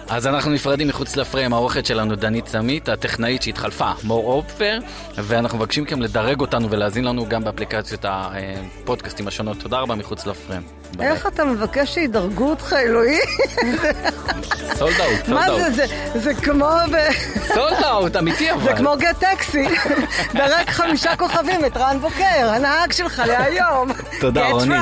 אז אנחנו נפרדים מחוץ לפריים, העורכת שלנו דנית סמית, הטכנאית שהתחלפה, מור אופפר, ואנחנו מבקשים מכם לדרג אותנו ולהאזין לנו גם באפליקציות הפודקאסטים השונות. תודה רבה מחוץ לפריים. איך אתה מבקש שידרגו אותך, אלוהים? sold out, sold מה out. זה, זה, זה כמו. sold out, אמיתי אבל. זה כמו Gett Taxi. דרג חמישה כוכבים את רן בוקר, הנהג שלך להיום. תודה, רונית.